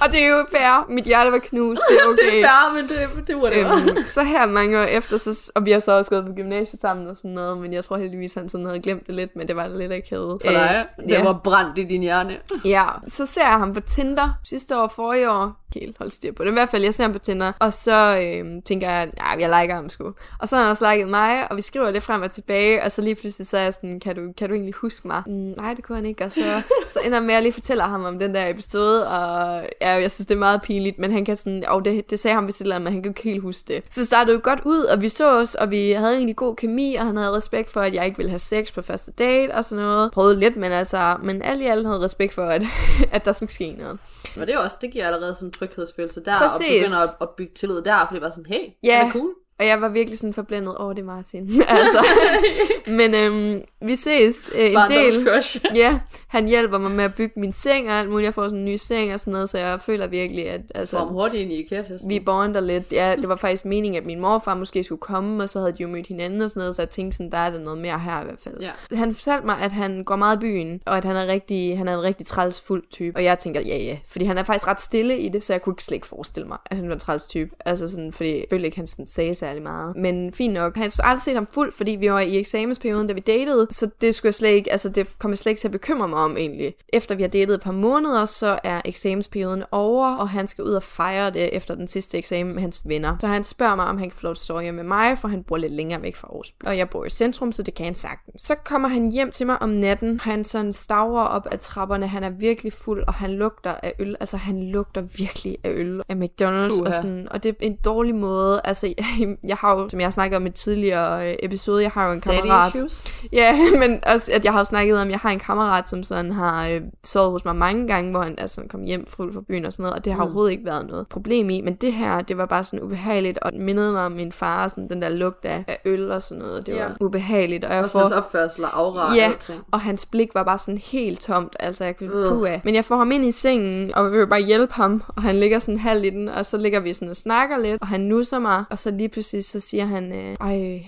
og det er jo fair. Mit hjerte var knust. Det er okay. [LAUGHS] Det er fair, men det, det var det Øhm, så her mange år efter, så, og vi har så også gået på gymnasiet sammen og sådan noget, men jeg tror heldigvis, han sådan havde glemt det lidt, men det var lidt akavet. For dig. Øh, Det ja. var brændt i din hjerne. ja, så ser jeg ham på Tinder sidste år, forrige år. Helt holde styr på det. I hvert fald, jeg ser ham på Tinder, og så øhm, tænker jeg, ja, jeg liker ham sgu. Og så har han også liket mig, og vi skriver lidt frem og tilbage, og så lige pludselig så er jeg sådan, kan du, kan du egentlig huske mig? Mm, nej, det kunne han ikke, og så, så ender med at lige fortæller ham om den der episode, og ja, jeg synes, det er meget pinligt, men han kan sådan, og det, det sagde ham vist et eller andet, men han kan ikke helt huske det. Så det startede jo godt ud, og vi så os, og vi havde egentlig god kemi, og han havde respekt for, at jeg ikke ville have sex på første date og sådan noget. Prøvede lidt, men altså, men alt i alt havde respekt for, at, [LAUGHS] at der skulle ske noget. Men det er også, det giver allerede sådan tryghedsfølelse der, Præcis. og begynder at, at bygge tillid der, fordi det var sådan, hey, Ja. det er cool. Og jeg var virkelig sådan forblændet over det, Martin. [LAUGHS] altså. Men øhm, vi ses øh, en del. [LAUGHS] Ja, han hjælper mig med at bygge min seng og alt muligt. Jeg får sådan en ny seng og sådan noget, så jeg føler virkelig, at altså, hurtigt ind i IKEA-testen. vi bonder lidt. Ja, det var faktisk meningen, at min morfar måske skulle komme, og så havde de jo mødt hinanden og sådan noget, så jeg tænkte sådan, der er der noget mere her i hvert fald. Ja. Han fortalte mig, at han går meget i byen, og at han er, rigtig, han er en rigtig træls fuld type. Og jeg tænker, ja ja, fordi han er faktisk ret stille i det, så jeg kunne slet ikke forestille mig, at han var en træls type. Altså sådan, fordi jeg følte ikke, han sådan sagde særlig meget. Men fint nok. Han har aldrig set ham fuld, fordi vi var i eksamensperioden, da vi datede, så det skulle jeg slet ikke, altså det kom jeg slet ikke til at bekymre mig om egentlig. Efter vi har datet et par måneder, så er eksamensperioden over, og han skal ud og fejre det efter den sidste eksamen med hans venner. Så han spørger mig, om han kan få lov til at sove hjemme med mig, for han bor lidt længere væk fra Aarhus. Og jeg bor i centrum, så det kan han sagtens. Så kommer han hjem til mig om natten. Han sådan stavrer op ad trapperne. Han er virkelig fuld, og han lugter af øl. Altså, han lugter virkelig af øl af McDonald's. Puha. Og, sådan, og det er en dårlig måde. Altså, [LAUGHS] jeg, jeg har jo, som jeg har snakket om i et tidligere øh, episode, jeg har jo en Daddy kammerat. issues. [LAUGHS] Ja, men også, at jeg har jo snakket om, jeg har en kammerat, som sådan har øh, sovet hos mig mange gange, hvor han altså, kom hjem fuld fra byen og sådan noget, og det har mm. overhovedet ikke været noget problem i. Men det her, det var bare sådan ubehageligt, og mindede mig om min far, sådan den der lugt af, af øl og sådan noget. Det Ja. var ubehageligt. Og jeg Også får, hans opførsel og og Ja, og hans blik var bare sådan helt tomt, altså jeg kunne puh af. Men jeg får ham ind i sengen, og vi vil bare hjælpe ham, og han ligger sådan halvt i den, og så ligger vi sådan og snakker lidt, og han nusser mig, og så lige pludselig så siger han, øh, ej,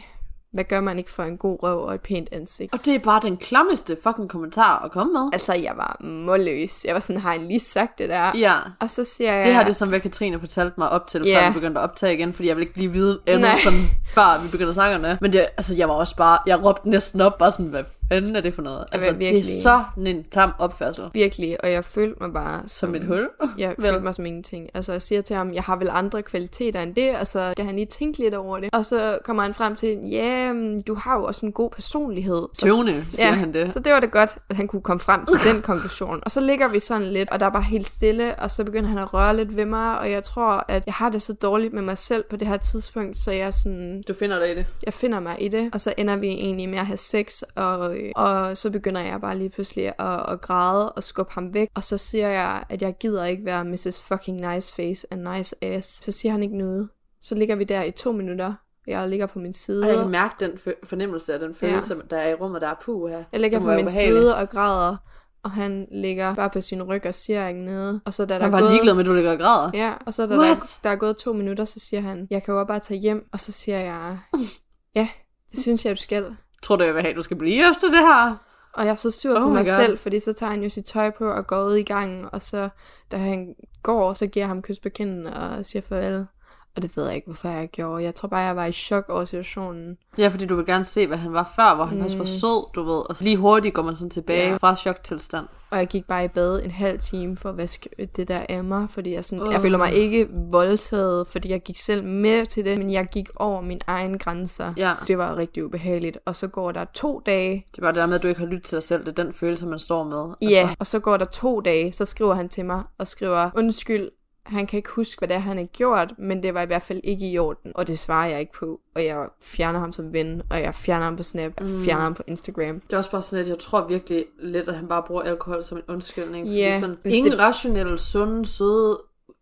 hvad gør man ikke for en god røv og et pænt ansigt? Og det er bare den klammeste fucking kommentar at komme med. Altså, jeg var målløs. Jeg var sådan, har han lige sagt det der? Ja. Og så siger jeg... Det her det er som, hvad Katrine fortalte mig op til, Ja. før vi begyndte at optage igen, fordi jeg ville ikke lige vide Nej. sådan, før vi begyndte det. Men det, altså, jeg var også bare, jeg råbte næsten op, bare sådan, hvad fanden er det for noget? Altså, det er virkelig. sådan en klam opførsel. Virkelig, og jeg følte mig bare Som et hul. Jeg følte mig som ingenting. Altså, jeg siger til ham, jeg har vel andre kvaliteter end det, og så skal han lige tænke lidt over det. Og så kommer han frem til, ja, men du har jo også en god personlighed. Så, Tøvende, siger han det. så det var det godt, at han kunne komme frem til den konklusion. Og så ligger vi sådan lidt, og der er bare helt stille, og så begynder han at røre lidt ved mig, og jeg tror, at jeg har det så dårligt med mig selv på det her tidspunkt, så jeg sådan, Du finder dig i det. jeg finder mig i det, og så ender vi egentlig med at have sex, og, og så begynder jeg bare lige pludselig at, at græde og skubbe ham væk, og så siger jeg, at jeg gider ikke være Mrs. fucking nice face and nice ass. Så siger han ikke noget. Så ligger vi der i to minutter, jeg ligger på min side. Og jeg kan mærke den fornemmelse af den følelse, ja. der er i rummet, der er puh her. Jeg ligger på min ubehageligt. side og græder, og han ligger bare på sin ryg og siger ikke noget. Og så da der Han var gået... ligeglad med, at du ligger og græder. Ja, og så da der, What? der er gået to minutter, så siger han, jeg kan jo bare tage hjem, og så siger jeg, [LAUGHS] ja, det synes jeg, du skal. Tror du, jeg vil have, at du skal blive efter det her? Og jeg er så sur Oh på mig God. selv, fordi så tager han jo sit tøj på og går ud i gangen, og så da han går, så giver jeg ham kys på kinden og siger farvel. Og det ved jeg ikke, hvorfor jeg gjorde. Jeg tror bare, jeg var i chok over situationen. Ja, fordi du vil gerne se, hvad han var før, hvor han mm. også var sød, du ved. Og så lige hurtigt går man sådan tilbage Ja. fra choktilstand. Og jeg gik bare i bad en halv time for at vaske det der af mig, fordi jeg, sådan, Åh. jeg føler mig ikke voldtaget, fordi jeg gik selv med til det, men jeg gik over mine egne grænser. Ja. Det var rigtig ubehageligt. Og så går der to dage. Det bare det der med, at du ikke har lyttet til dig selv. Det er den følelse, man står med. Altså, Ja, og så går der to dage, så skriver han til mig og skriver, undskyld, han kan ikke huske, hvad det er, han har gjort, men det var i hvert fald ikke i orden. Og det svarer jeg ikke på. Og jeg fjerner ham som ven, og jeg fjerner ham på Snap, jeg fjerner ham på Instagram. Det er også bare sådan, at jeg tror virkelig lidt, at han bare bruger alkohol som en undskyldning. Fordi Ja, sådan, hvis ingen det- rationelle, sunde, søde,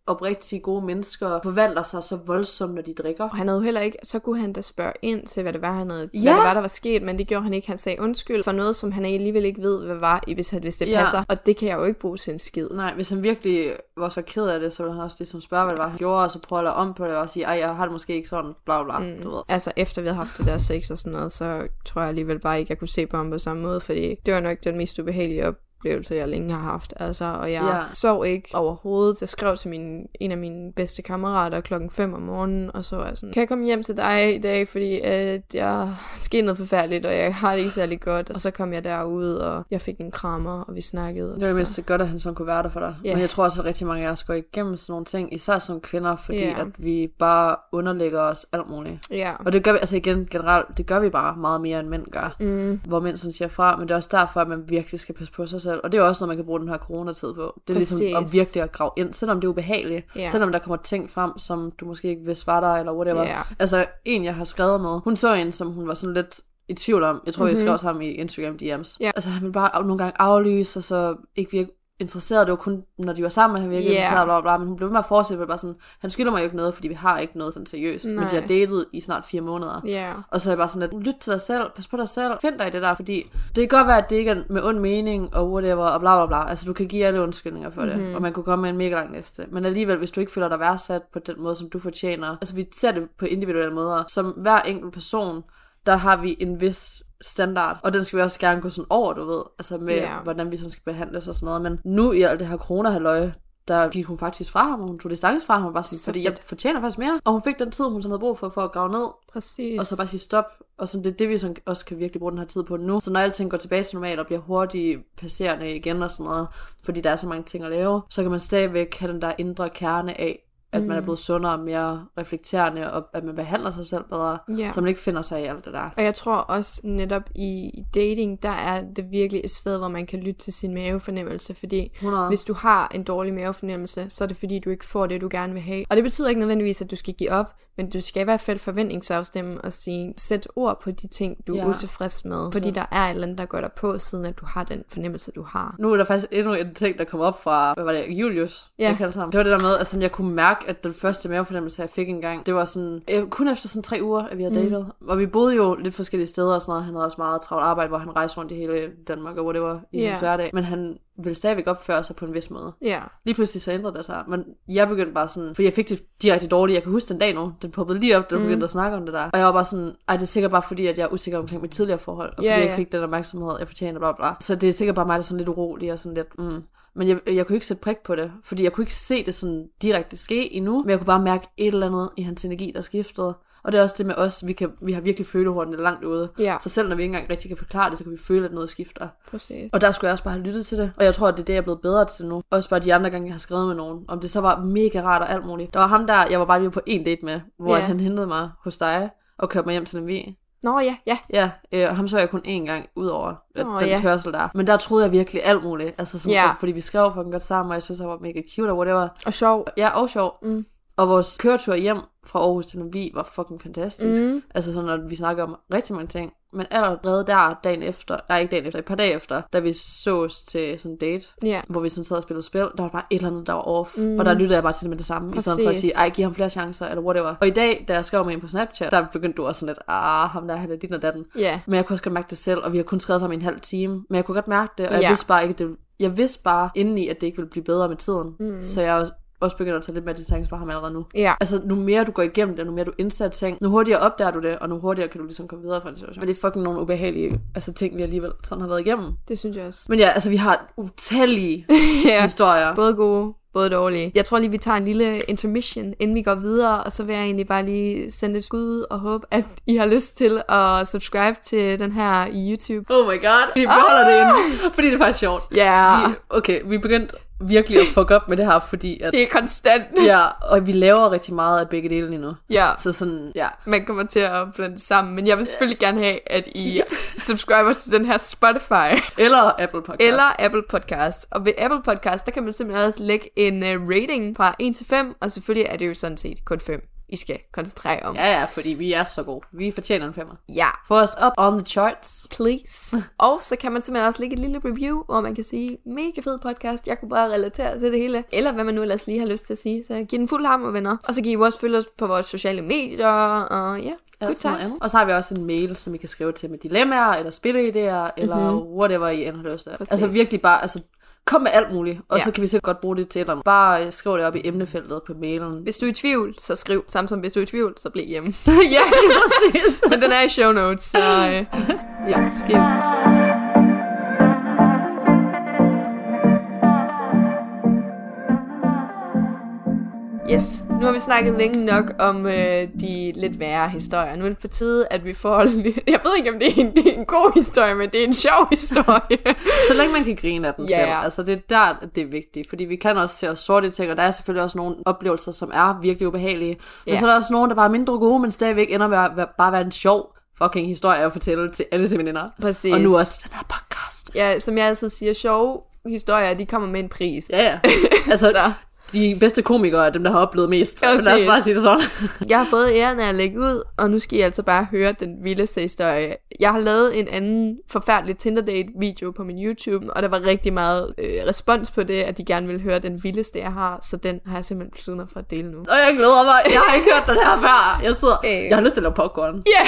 oprigtige, gode mennesker forvandler sig så voldsomt, når de drikker. Og han havde jo heller ikke, så kunne han da spørge ind til, hvad det var, han havde, Ja. hvad det var, der var sket, men det gjorde han ikke. Han sagde undskyld for noget, som han alligevel ikke ved, hvad var, hvis, han, hvis det Ja. passer. Og det kan jeg jo ikke bruge til en skid. Nej, hvis han virkelig var så ked af det, så ville han også ligesom spørge, hvad det var, han gjorde, og så prøve at lave om på det, og sige, ej, jeg har det måske ikke sådan, bla bla mm. du ved. Altså efter vi havde haft det der sex og sådan noget, så tror jeg alligevel bare ikke, jeg kunne se på ham på samme måde, fordi det var nok den mest ubehagelige oplevelse, jeg længe har haft. Altså, og jeg Ja. sov ikke overhovedet. Jeg skrev til min, en af mine bedste kammerater klokken 5 om morgenen, og så var jeg sådan, kan jeg komme hjem til dig i dag, fordi at jeg skete noget forfærdeligt, og jeg har det ikke særlig godt. Og så kom jeg derud, og jeg fik en krammer, og vi snakkede. Det var det så- godt, at han sådan kunne være der for dig. Ja. Men jeg tror også, at rigtig mange af os går igennem sådan nogle ting, især som kvinder, fordi Ja. at vi bare underlægger os alt muligt. Ja. Og det gør vi, altså igen generelt, det gør vi bare meget mere, end mænd gør. Mm. Hvor mænd sådan siger fra, men det er også derfor, at man virkelig skal passe på sig selv. Og det er også noget, man kan bruge den her coronatid på. Det er ligesom Præcis. at virkelig at grave ind, selvom det er ubehageligt. Ja. Selvom der kommer ting frem, som du måske ikke vidste var der, eller whatever. Ja. Altså en, jeg har skrevet med, hun så en, som hun var sådan lidt i tvivl om. Jeg tror, mm-hmm. jeg Mhm. skrev sammen i Instagram DM's. Ja. Altså han ville bare nogle gange aflyse, og så ikke virke interesseret. Det var kun, når de var sammen, han virkede Ja. interesseret, bla, bla, bla. Men hun blev ved med at fortsætte, bare sådan, han skylder mig jo ikke noget, fordi vi har ikke noget sådan seriøst. Men de har Nej. datet i snart fire måneder. Ja. Og så er jeg bare sådan lidt, lyt til dig selv, pas på dig selv, find dig i det der, fordi det kan godt være, at det ikke er med ond mening og whatever, og bla bla bla. Altså du kan give alle undskyldninger for det, Mhm. og man kunne komme med en mega lang liste. Men alligevel, hvis du ikke føler dig værdsat på den måde, som du fortjener, altså vi ser det på individuelle måder, som hver enkelt person, der har vi en vis standard, og den skal vi også gerne gå sådan over, du ved, altså med Ja. hvordan vi sådan skal behandles og sådan noget. Men nu i alt det her corona der gik hun faktisk fra ham, og hun tog det stakkels fra ham, og bare sådan, Så fordi fedt. jeg fortjener faktisk mere. Og hun fik den tid, hun sådan havde brug for, for at grave ned, Præcis. og så bare sige stop. Og sådan, det er det, vi sådan også kan virkelig bruge den her tid på nu. Så når alting går tilbage til normalt og bliver hurtigt passerende igen og sådan noget, fordi der er så mange ting at lave, så kan man stadigvæk have den der indre kerne af, at mm. man er blevet sundere og mere reflekterende, og at man behandler sig selv bedre, Ja. så man ikke finder sig i alt det der. Og jeg tror også netop i dating, der er det virkelig et sted, hvor man kan lytte til sin mavefornemmelse, fordi 100. hvis du har en dårlig mavefornemmelse, så er det fordi, du ikke får det, du gerne vil have. Og det betyder ikke nødvendigvis, at du skal give op, men du skal i hvert fald forventningsafstemme og sige, sæt ord på de ting, du er Ja. utilfreds med. Fordi der er et eller andet, der går dig på, siden at du har den fornemmelse, du har. Nu er der faktisk endnu en ting, der kom op fra, hvad var det, Julius, Ja. jeg kaldte ham. Det var det der med, at sådan, jeg kunne mærke, at den første mavefornemmelse, jeg fik engang, det var sådan, øh, kun efter sådan tre uger, at vi havde datet. Og vi boede jo lidt forskellige steder og sådan noget. Han havde også meget travlt arbejde, hvor han rejste rundt i hele Danmark og whatever i Ja. hans hverdag. Men han ville stadigvæk opføre sig på en vis måde. Ja, Lige pludselig så ændrede det sig. Men jeg begyndte bare sådan, for jeg fik det direkte dårligt. Jeg kan huske den dag nu, den poppede lige op, da du Mm. begyndte at snakke om det der. Og jeg var bare sådan, ej, det er sikkert bare fordi, at jeg er usikker omkring mit tidligere forhold. Og fordi Ja, jeg ja. ikke fik den opmærksomhed, jeg fortjente, bla bla. bla. Så det er sikkert bare mig, der er sådan lidt urolig og sådan lidt, mm. Men jeg, jeg kunne ikke sætte prik på det, fordi jeg kunne ikke se det sådan direkte ske endnu, men jeg kunne bare mærke et eller andet i hans energi, der skiftede. Og det er også det med os, vi, kan, vi har virkelig følehornene langt ude. Ja. Så selv når vi ikke engang rigtig kan forklare det, så kan vi føle, at noget skifter. præcis. Og der skulle jeg også bare have lyttet til det. Og jeg tror, at det er det, jeg er blevet bedre til nu. Også bare de andre gange, jeg har skrevet med nogen. Om det så var mega rart og alt muligt. Der var ham der, jeg var bare lige på en date med, hvor Ja. han hentede mig hos dig og kørte mig hjem til Lemvig. Nå ja, ja. Ja, øh, og ham så jeg kun én gang ud over øh, Nå, den ja. kørsel der. Men der troede jeg virkelig alt muligt. Altså, sådan, Ja. fordi vi skrev fucking godt sammen, og jeg synes, han var mega cute og whatever. Og sjov. Ja, og sjov. Mm. Og vores køretur hjem fra Aarhus til Lemvig var fucking fantastisk. Mm. Altså sådan, at vi snakker om rigtig mange ting. Men allerede der, dagen efter, nej ikke dagen efter, et par dage efter, da vi sås til sådan en date, Ja. hvor vi sådan sad og spillede spil, der var bare et eller andet, der var off. Mm. Og der lyttede jeg bare til det med det samme, i stedet for at Præcis. sige, ej, giv ham flere chancer, eller whatever. Og i dag, da jeg skrev med en på Snapchat, der begyndte du også sådan lidt, ah, ham der, han er din og datten. Ja. Men jeg kunne også godt mærke det selv, og vi har kun skrevet sammen i en halv time. Men jeg kunne godt mærke det, og jeg Ja. vidste bare ikke, at det, jeg vidste bare indeni, at det ikke ville blive bedre med tiden. Mm. Så jeg også- også begynder at tage lidt mere distance fra ham allerede nu. Ja. Altså, nu mere du går igennem det, nu mere du indser ting, nu hurtigere opdager du det, og nu hurtigere kan du ligesom komme videre fra en situation. Men det er fucking nogle ubehagelige altså, ting, vi alligevel sådan har været igennem. Det synes jeg også. Men ja, altså, vi har utallige [LAUGHS] ja. historier. Både gode, både dårlige. Jeg tror lige, vi tager en lille intermission, inden vi går videre, og så vil jeg egentlig bare lige sende et skud ud og håbe, at I har lyst til at subscribe til den her i YouTube. Oh my god, vi beholder det inde, fordi det er faktisk sjovt. Ja, Vi, okay, vi er begyndt virkelig at fuck op med det her, fordi at, det er konstant. ja, og vi laver rigtig meget af begge dele lige nu. Ja, Så sådan, ja. man kommer til at blande det sammen, men jeg vil selvfølgelig gerne have, at I [LAUGHS] subscriber til den her Spotify. Eller Apple Podcast. Eller Apple Podcast. Og ved Apple Podcast, der kan man simpelthen også lægge en uh, rating fra 1 til 5, og selvfølgelig er det jo sådan set kun 5, I skal koncentrere om. Ja, ja, fordi vi er så gode. Vi fortjener en femmer. ja. Få os op on the charts. please. [LAUGHS] og så kan man simpelthen også lægge et lille review, hvor man kan sige, mega fed podcast, jeg kunne bare relatere til det hele. Eller hvad man nu ellers lige har lyst til at sige. Så giv den fuld hammer, venner. Og så kan I også følge os på vores sociale medier, og ja, good times. Og så har vi også en mail, som I kan skrive til med dilemmaer, eller spilleidéer, eller mm-hmm. whatever I end har lyst til. Altså virkelig bare, altså kom med alt muligt, og Ja. så kan vi sikkert godt bruge det til eller andet. Bare øh, skriv det op i emnefeltet på mailen. Hvis du er i tvivl, så skriv. Samt som hvis du er i tvivl, så bliv hjemme. [LAUGHS] ja, præcis. [LAUGHS] Men den er i show notes, så øh, ja, skriv. Yes, nu har vi snakket længe nok om øh, de lidt værre historier. Nu er det på tide, at vi får... [LAUGHS] Jeg ved ikke, om det er en, det er en god historie, men det er en sjov historie. [LAUGHS] Så længe man kan grine af den Ja. selv. Altså det er der, det er vigtigt. Fordi vi kan også se os sorte ting, og der er selvfølgelig også nogle oplevelser, som er virkelig ubehagelige. Men Ja. så er der også nogle, der bare er mindre gode, men stadigvæk ender med at være, bare være en sjov fucking historie at fortælle til alle sine veninder. Præcis. Og nu også den her podcast. Ja, som jeg altid siger, sjove historier, de kommer med en pris. Ja, ja. [LAUGHS] Altså, de bedste komikere er dem, der har oplevet mest. Men Præcis. lad os bare sige det sådan. [LAUGHS] Jeg har fået æren af at lægge ud, og nu skal I altså bare høre den vildeste historie. Jeg har lavet en anden forfærdelig Tinder-date-video på min YouTube, og der var rigtig meget øh, respons på det, at de gerne ville høre den vildeste, jeg har, så den har jeg simpelthen besluttet mig for at dele nu. Og jeg glæder mig. Jeg har ikke hørt den her før. Jeg sidder... Øh. Jeg har lyst til at lave popcorn. Ja!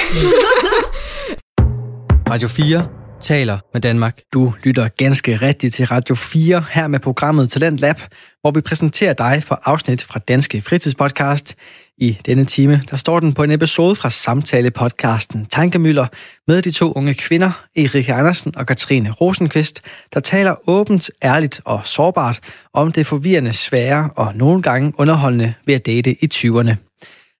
[LAUGHS] Radio 4 taler med Danmark. Du lytter ganske rigtigt til Radio 4 her med programmet Talent Lab, hvor vi præsenterer dig for afsnit fra Danske Fritidspodcast. I denne time, der står den på en episode fra samtale-podcasten Tankemøller med de to unge kvinder, Erika Andersen og Katrine Rosenqvist, der taler åbent, ærligt og sårbart om det forvirrende, svære og nogle gange underholdende ved at date i 20'erne.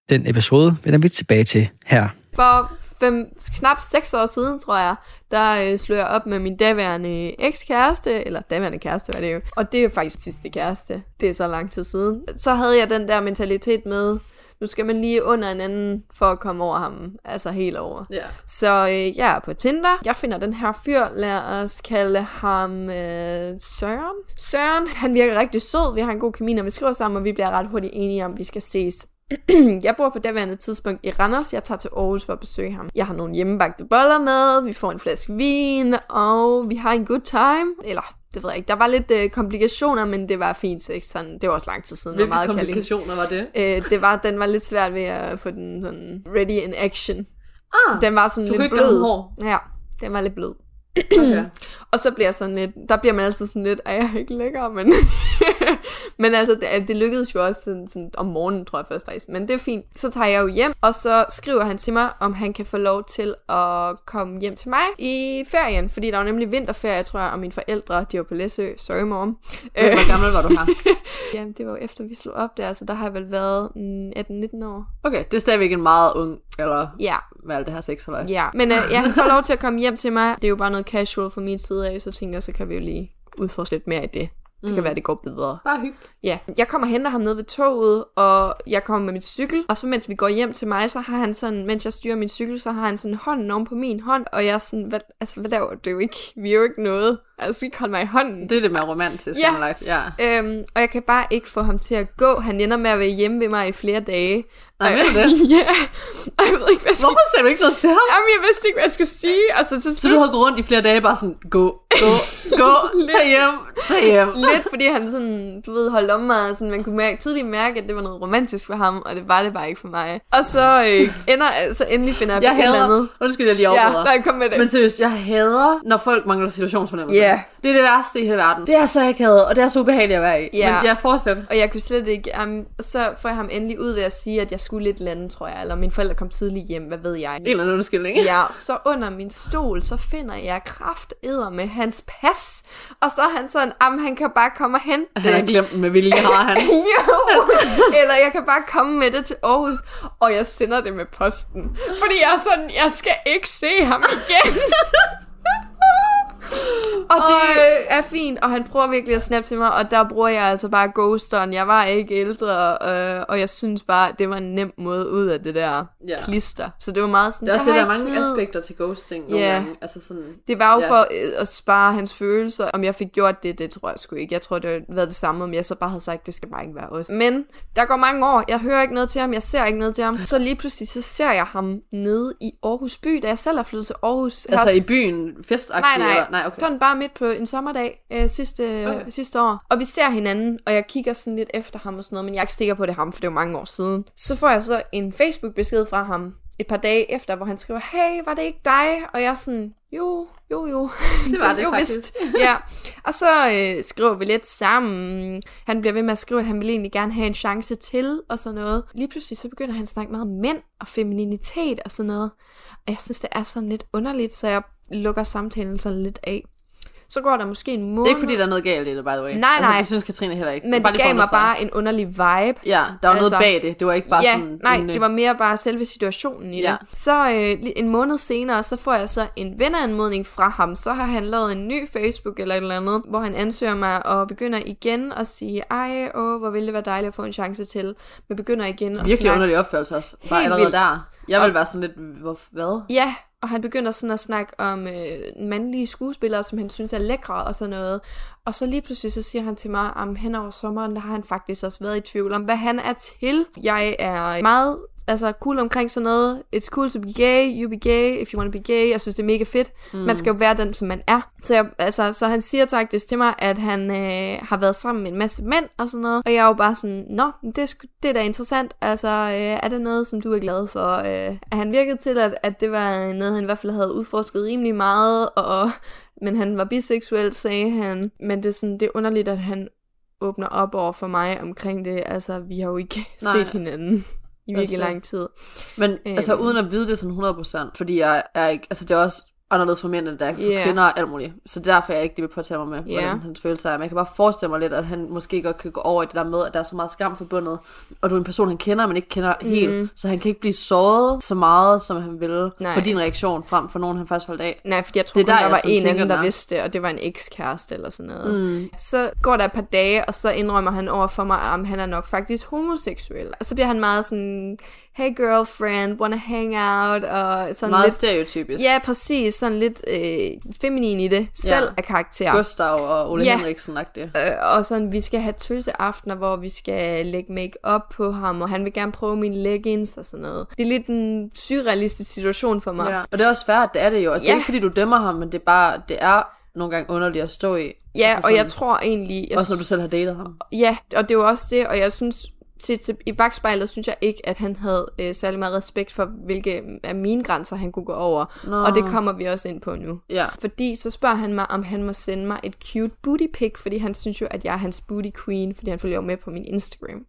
Den episode vender vi tilbage til her. For fem, knap seks år siden, tror jeg, der øh, slog jeg op med min daværende ekskæreste, eller daværende kæreste var det jo, og det er faktisk sidste kæreste, det er så lang tid siden. Så havde jeg den der mentalitet med, nu skal man lige under en anden for at komme over ham, altså helt over. Ja. Så øh, jeg er på Tinder. Jeg finder den her fyr, lad os kalde ham øh, Søren. Søren, han virker rigtig sød, vi har en god kemi, når vi skriver sammen, og vi bliver ret hurtigt enige om, at vi skal ses [CLEARS THROAT] jeg bor på daværende tidspunkt i Randers. Jeg tager til Aarhus for at besøge ham. Jeg har nogle hjemmebagte boller med, vi får en flaske vin, og vi har en good time. Eller, det ved jeg ikke. Der var lidt øh, komplikationer, men det var fint. Ikke? Sådan, det var også lang tid siden. Hvilke meget komplikationer var det? Øh, det var, den var lidt svært ved at få den sådan ready in action. Ah, Den var sådan du lidt blød. hård. Ja, den var lidt blød. Okay. Og så bliver sådan lidt, der bliver man altid sådan lidt, er jeg ikke lækker, men, [LAUGHS] men altså, det, det lykkedes jo også sådan, sådan, om morgenen, tror jeg først faktisk, men det er fint. Så tager jeg jo hjem, og så skriver han til mig, om han kan få lov til at komme hjem til mig i ferien, fordi der var nemlig vinterferie, tror jeg, og mine forældre, de var på Læsø, sorry mom. Øh. Hvor gammel var du her? [LAUGHS] Jamen, det var jo efter, vi slog op der, så der har jeg vel været mm, 18-19 år. Okay, det er stadigvæk en meget ung, eller Ja, alt det her sex, eller ja. Men øh, ja, han får lov til at komme hjem til mig. Det er jo bare noget casual fra min side af, så tænker jeg, så kan vi jo lige udforske lidt mere i det. Det kan Mm. være, det går bedre. Bare hygge. Ja, jeg kommer og henter ham ned ved toget, og jeg kommer med min cykel, og så mens vi går hjem til mig, så har han sådan, mens jeg styrer min cykel, så har han sådan hånden oven på min hånd, og jeg er sådan, hvad, altså, hvad laver du jo ikke? Vi er jo ikke noget. Altså, vi kan holde mig i hånden. Det er det mere romantisk, Ja. ja. ja. Øhm, og jeg kan bare ikke få ham til at gå. Han ender med at være hjemme ved mig i flere dage. Nej, ved du det? [LAUGHS] ja. Og jeg ved ikke, hvad jeg skal... Hvorfor sagde du ikke noget til ham? Jamen, jeg vidste ikke, hvad jeg skulle sige. Og så til Så du havde gået rundt i flere dage bare sådan, gå, gå, [LAUGHS] gå, tag hjem, tag hjem. [LAUGHS] Lidt fordi han sådan, du ved, holdt om mig, og sådan, man kunne mærke, tydeligt mærke, at det var noget romantisk for ham, og det var det bare ikke for mig. Og så øh, ender, så endelig finder jeg, Jeg på et eller hader, andet. undskyld, jeg lige Ja, afbryder. nej, kom med det. Men seriøst, jeg hader, når folk mangler situationsfornemmelse. Ja. Det er det værste i hele verden. Det er så akavet, og det er så ubehageligt at være i. Ja. Men jeg fortsætter. Og jeg kunne slet ikke, um, så får jeg ham endelig ud ved at sige, at jeg skulle lidt lande, tror jeg, eller mine forældre kom tidligt hjem, hvad ved jeg. En eller anden undskyldning. Ja, så under min stol, så finder jeg kraft med hans pas. Og så er han sådan, am han kan bare komme og hente Han har glemt med vilje, [LAUGHS] har han. jo, eller jeg kan bare komme med det til Aarhus, og jeg sender det med posten. Fordi jeg er sådan, jeg skal ikke se ham igen. [LAUGHS] og det er fint, og han prøver virkelig at snappe til mig, og der bruger jeg altså bare ghosteren. Jeg var ikke ældre, øh, og jeg synes bare, det var en nem måde ud af det der Ja. klister. Så det var meget sådan, Det er også det, der er mange tid. aspekter til ghosting nogle Ja. gange. Altså sådan, Det var jo Ja. for øh, at spare hans følelser. Om jeg fik gjort det, det tror jeg sgu ikke. Jeg tror, det havde været det samme, om jeg så bare havde sagt, det skal bare ikke være os. Men der går mange år. Jeg hører ikke noget til ham. Jeg ser ikke noget til ham. Så lige pludselig, så ser jeg ham nede i Aarhus by, da jeg selv er flyttet til Aarhus. Altså i byen, festagtigt? Nej, nej. Nej okay. Sådan bare midt på en sommerdag øh, sidste, Okay. sidste år. Og vi ser hinanden, og jeg kigger sådan lidt efter ham og sådan noget, men jeg er ikke sikker på, at det er ham, for det var mange år siden. Så får jeg så en Facebook-besked fra ham et par dage efter, hvor han skriver, hey, var det ikke dig? Og jeg er sådan, jo, jo, jo. [LAUGHS] Det var det jo, faktisk. Vist. ja. Og så øh, skriver vi lidt sammen. Han bliver ved med at skrive, at han vil egentlig gerne have en chance til, og sådan noget. Lige pludselig så begynder han at snakke meget om mænd og femininitet og sådan noget. Og jeg synes, det er sådan lidt underligt, så jeg lukker samtalen sådan lidt af. Så går der måske en måned. Det er ikke fordi, der er noget galt i det, by the way. Nej, altså, nej. det synes Katrine heller ikke. men Bare det gav mig bare en underlig vibe. Ja, der var altså, noget Altså- bag det. Det var ikke bare ja, sådan... nej, en, det var mere bare selve situationen i Ja. det. Så øh, en måned senere, så får jeg så en venneanmodning fra ham. Så har han lavet en ny Facebook eller et eller andet, hvor han ansøger mig og begynder igen at sige, ej, åh, hvor ville det være dejligt at få en chance til. Men begynder igen at Virkelig snakke. underlig opførelse også. Bare allerede vildt. der. Jeg vil være sådan lidt, hvor, hvad? Ja, og han begynder sådan at snakke om øh, mandlige skuespillere, som han synes er lækre og sådan noget. Og så lige pludselig så siger han til mig, at hen over sommeren, der har han faktisk også været i tvivl om, hvad han er til. Jeg er meget altså cool omkring sådan noget. It's cool to be gay, you be gay, if you want to be gay. Jeg synes, det er mega fedt. Mm. Man skal jo være den, som man er. Så, jeg, altså, så han siger faktisk til mig, at han øh, har været sammen med en masse mænd og sådan noget. Og jeg er jo bare sådan, nå, det er, det er da interessant. Altså, øh, er det noget, som du er glad for? Øh, er han virket til, at, at det var noget, han i hvert fald havde udforsket rimelig meget, og, men han var biseksuel, sagde han. Men det er, sådan, det er underligt, at han åbner op over for mig omkring det. Altså, vi har jo ikke Nej. set hinanden i virkelig lang tid. Men øhm. altså Øhm. uden at vide det sådan 100%, fordi jeg er ikke, altså det er også anderledes for mænd, end det er for Ja. kvinder og alt muligt. Så det er derfor, jeg ikke lige vil påtage mig med, Ja. hvordan hans følelser er. Men jeg kan bare forestille mig lidt, at han måske godt kan gå over i det der med, at der er så meget skam forbundet, og du er en person, han kender, men ikke kender mm. helt, så han kan ikke blive såret så meget, som han ville, Nej. for din reaktion frem for nogen, han faktisk holdt af. Nej, fordi jeg tror, Det er der, der, der var en anden, der er. vidste det, og det var en ekskæreste eller sådan noget. Mm. Så går der et par dage, og så indrømmer han over for mig, at han er nok faktisk homoseksuel. Og så bliver han meget sådan, hey girlfriend, wanna hang out, og sådan Meget lidt... stereotypisk. Ja, præcis. Sådan lidt øh, feminin i det. Selv Ja. af karakter. Gustav og Ole Ja. Henriksen-agtigt. Øh, og sådan, vi skal have tøseaftener, hvor vi skal lægge make-up på ham, og han vil gerne prøve mine leggings og sådan noget. Det er lidt en surrealistisk situation for mig. Ja. Og det er også svært, det er det jo. Altså, Det er Ja. ikke, fordi du dømmer ham, men det er bare, det er nogle gange underligt at stå i. Ja, altså og jeg sådan- tror egentlig... Jeg Også når du selv har datet ham. Ja, og det var også det, og jeg synes, til, til, i bagspejlet synes jeg ikke, at han havde øh, særlig meget respekt for, hvilke af mine grænser han kunne gå over. Nå. Og det kommer vi også ind på nu. Ja. Fordi så spørger han mig, om han må sende mig et cute booty pic, fordi han synes jo, at jeg er hans booty queen, fordi han følger med på min Instagram.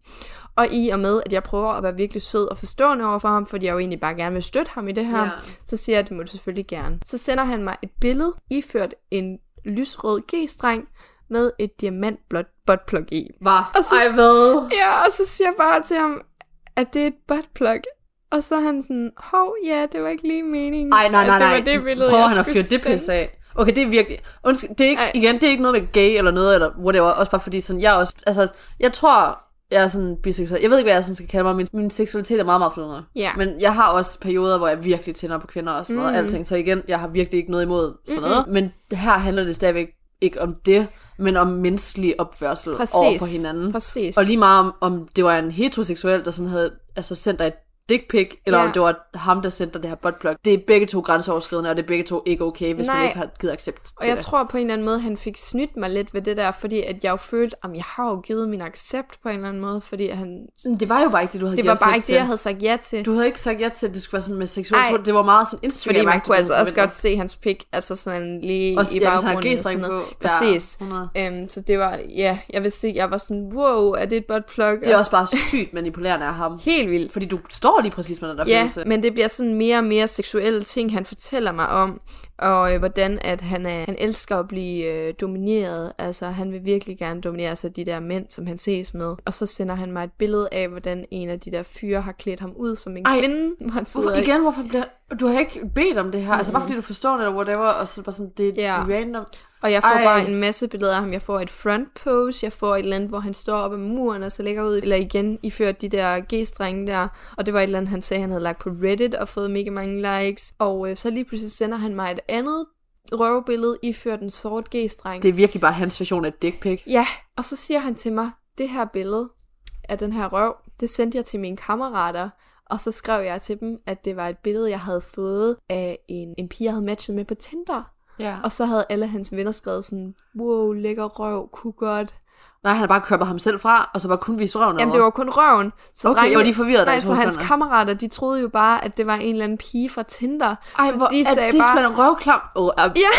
Og i og med, at jeg prøver at være virkelig sød og forstående over for ham, fordi jeg jo egentlig bare gerne vil støtte ham i det her, Ja. så siger jeg, at det må du selvfølgelig gerne. Så sender han mig et billede, iført en lysrød G-streng, med et diamantblåt buttplug i. Var. Ej, hvad? Ja, og så siger jeg bare til ham, at det er et buttplug. Og så er han sådan, hov, ja, det var ikke lige meningen. Ej, nej, nej, nej. Det var det billede, Prøver jeg han at fyre det pisse af? Okay, det er virkelig... Undskyld, det er ikke, Ej. igen, det er ikke noget med gay eller noget, eller whatever. Også bare fordi sådan, jeg også... Altså, jeg tror, jeg er sådan biseksuel. Jeg ved ikke, hvad jeg sådan skal kalde mig. Min, min seksualitet er meget, meget flydende. Ja. Men jeg har også perioder, hvor jeg virkelig tænder på kvinder og sådan noget. Mm. Alting. Så igen, jeg har virkelig ikke noget imod sådan noget. Men her handler det stadigvæk ikke om det, men om menneskelig opførsel Præcis. over for hinanden. Præcis. Og lige meget om, om det var en heteroseksuel, der sådan havde altså sendt dig et dick pic, eller Ja. om det var ham, der sendte det her buttplug. Det er begge to grænseoverskridende, og det er begge to ikke okay, hvis man Nej. ikke har givet accept Og til jeg det. tror på en eller anden måde, han fik snydt mig lidt ved det der, fordi at jeg jo følte, at jeg har jo givet min accept på en eller anden måde, fordi han... Det var jo bare ikke det, du havde Det var bare ikke det, jeg havde sagt ja til. Du havde ikke sagt ja til, at det skulle være sådan med tror, Det var meget sådan Instagram. Fordi man kunne altså også godt se hans pik, altså sådan lige Også, i ja, baggrunden. og noget. på. Ja, Præcis. 100. Øhm, så det var, ja, jeg vidste ikke, jeg var sådan, wow, er det et buttplug? Det er også bare sygt manipulerende af ham. helt vildt. Fordi du står lige præcis med den der Ja, følelse. men det bliver sådan mere og mere seksuelle ting, han fortæller mig om, og øh, hvordan at han, er, han elsker at blive øh, domineret. Altså, han vil virkelig gerne dominere sig de der mænd, som han ses med. Og så sender han mig et billede af, hvordan en af de der fyre har klædt ham ud som en Ej, kvinde. Hvor han Hvorfor, igen, hvorfor bliver... Du har ikke bedt om det her. Altså bare fordi du forstår det, eller whatever, og så bare sådan, det er Ja. random. Og jeg får Ej. Bare en masse billeder af ham. Jeg får et front pose, jeg får et eller andet, hvor han står op ad muren og så lægger ud, eller igen iført de der G-strenge der. Og det var et eller andet, han sagde, han havde lagt på Reddit og fået mega mange likes. Og øh, så lige pludselig sender han mig et andet røvbillede iført en sort G-streng. Det er virkelig bare hans version af dick pic. Ja, og så siger han til mig, det her billede af den her røv, det sendte jeg til mine kammerater. Og så skrev jeg til dem, at det var et billede, jeg havde fået af en, en pige, jeg havde matchet med på Tinder. Ja. Og så havde alle hans venner skrevet sådan, wow, lækker røv, kunne godt. Nej, han har bare kørt ham selv fra, og så bare kun vist røven Jamen, over. det var kun røven. Så Okay, jeg var lige forvirret, Nej, så hans det var- kammerater, de troede jo bare, at det var en eller anden pige fra Tinder. Ej, så hvor, de er sagde det bare, sgu da en røvklam? Oh, uh,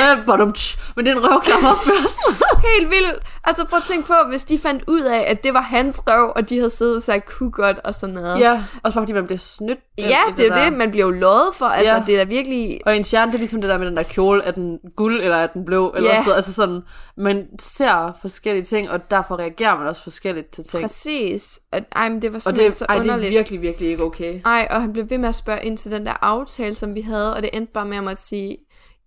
Ja. uh, bottom, men det er en røvklam opførsel. [LAUGHS] helt vildt. Altså prøv at tænke på, hvis de fandt ud af, at det var hans røv, og de havde siddet og sagt, kunne godt og sådan noget. ja, også bare fordi man bliver snydt. ja i det er der. det, man bliver jo lovet for. Altså, Ja. det er da virkelig... Og en stjerne, det er ligesom det der med den der kjole, er den guld, eller er den blå, eller Ja. sådan. Altså sådan, man ser forskellige ting, og derfor reagerer man også forskelligt til ting. Præcis. At, ej, men det var Og det, så ej, det er underligt. virkelig, virkelig ikke okay. Ej, og han blev ved med at spørge ind til den der aftale, som vi havde, og det endte bare med at måtte sige,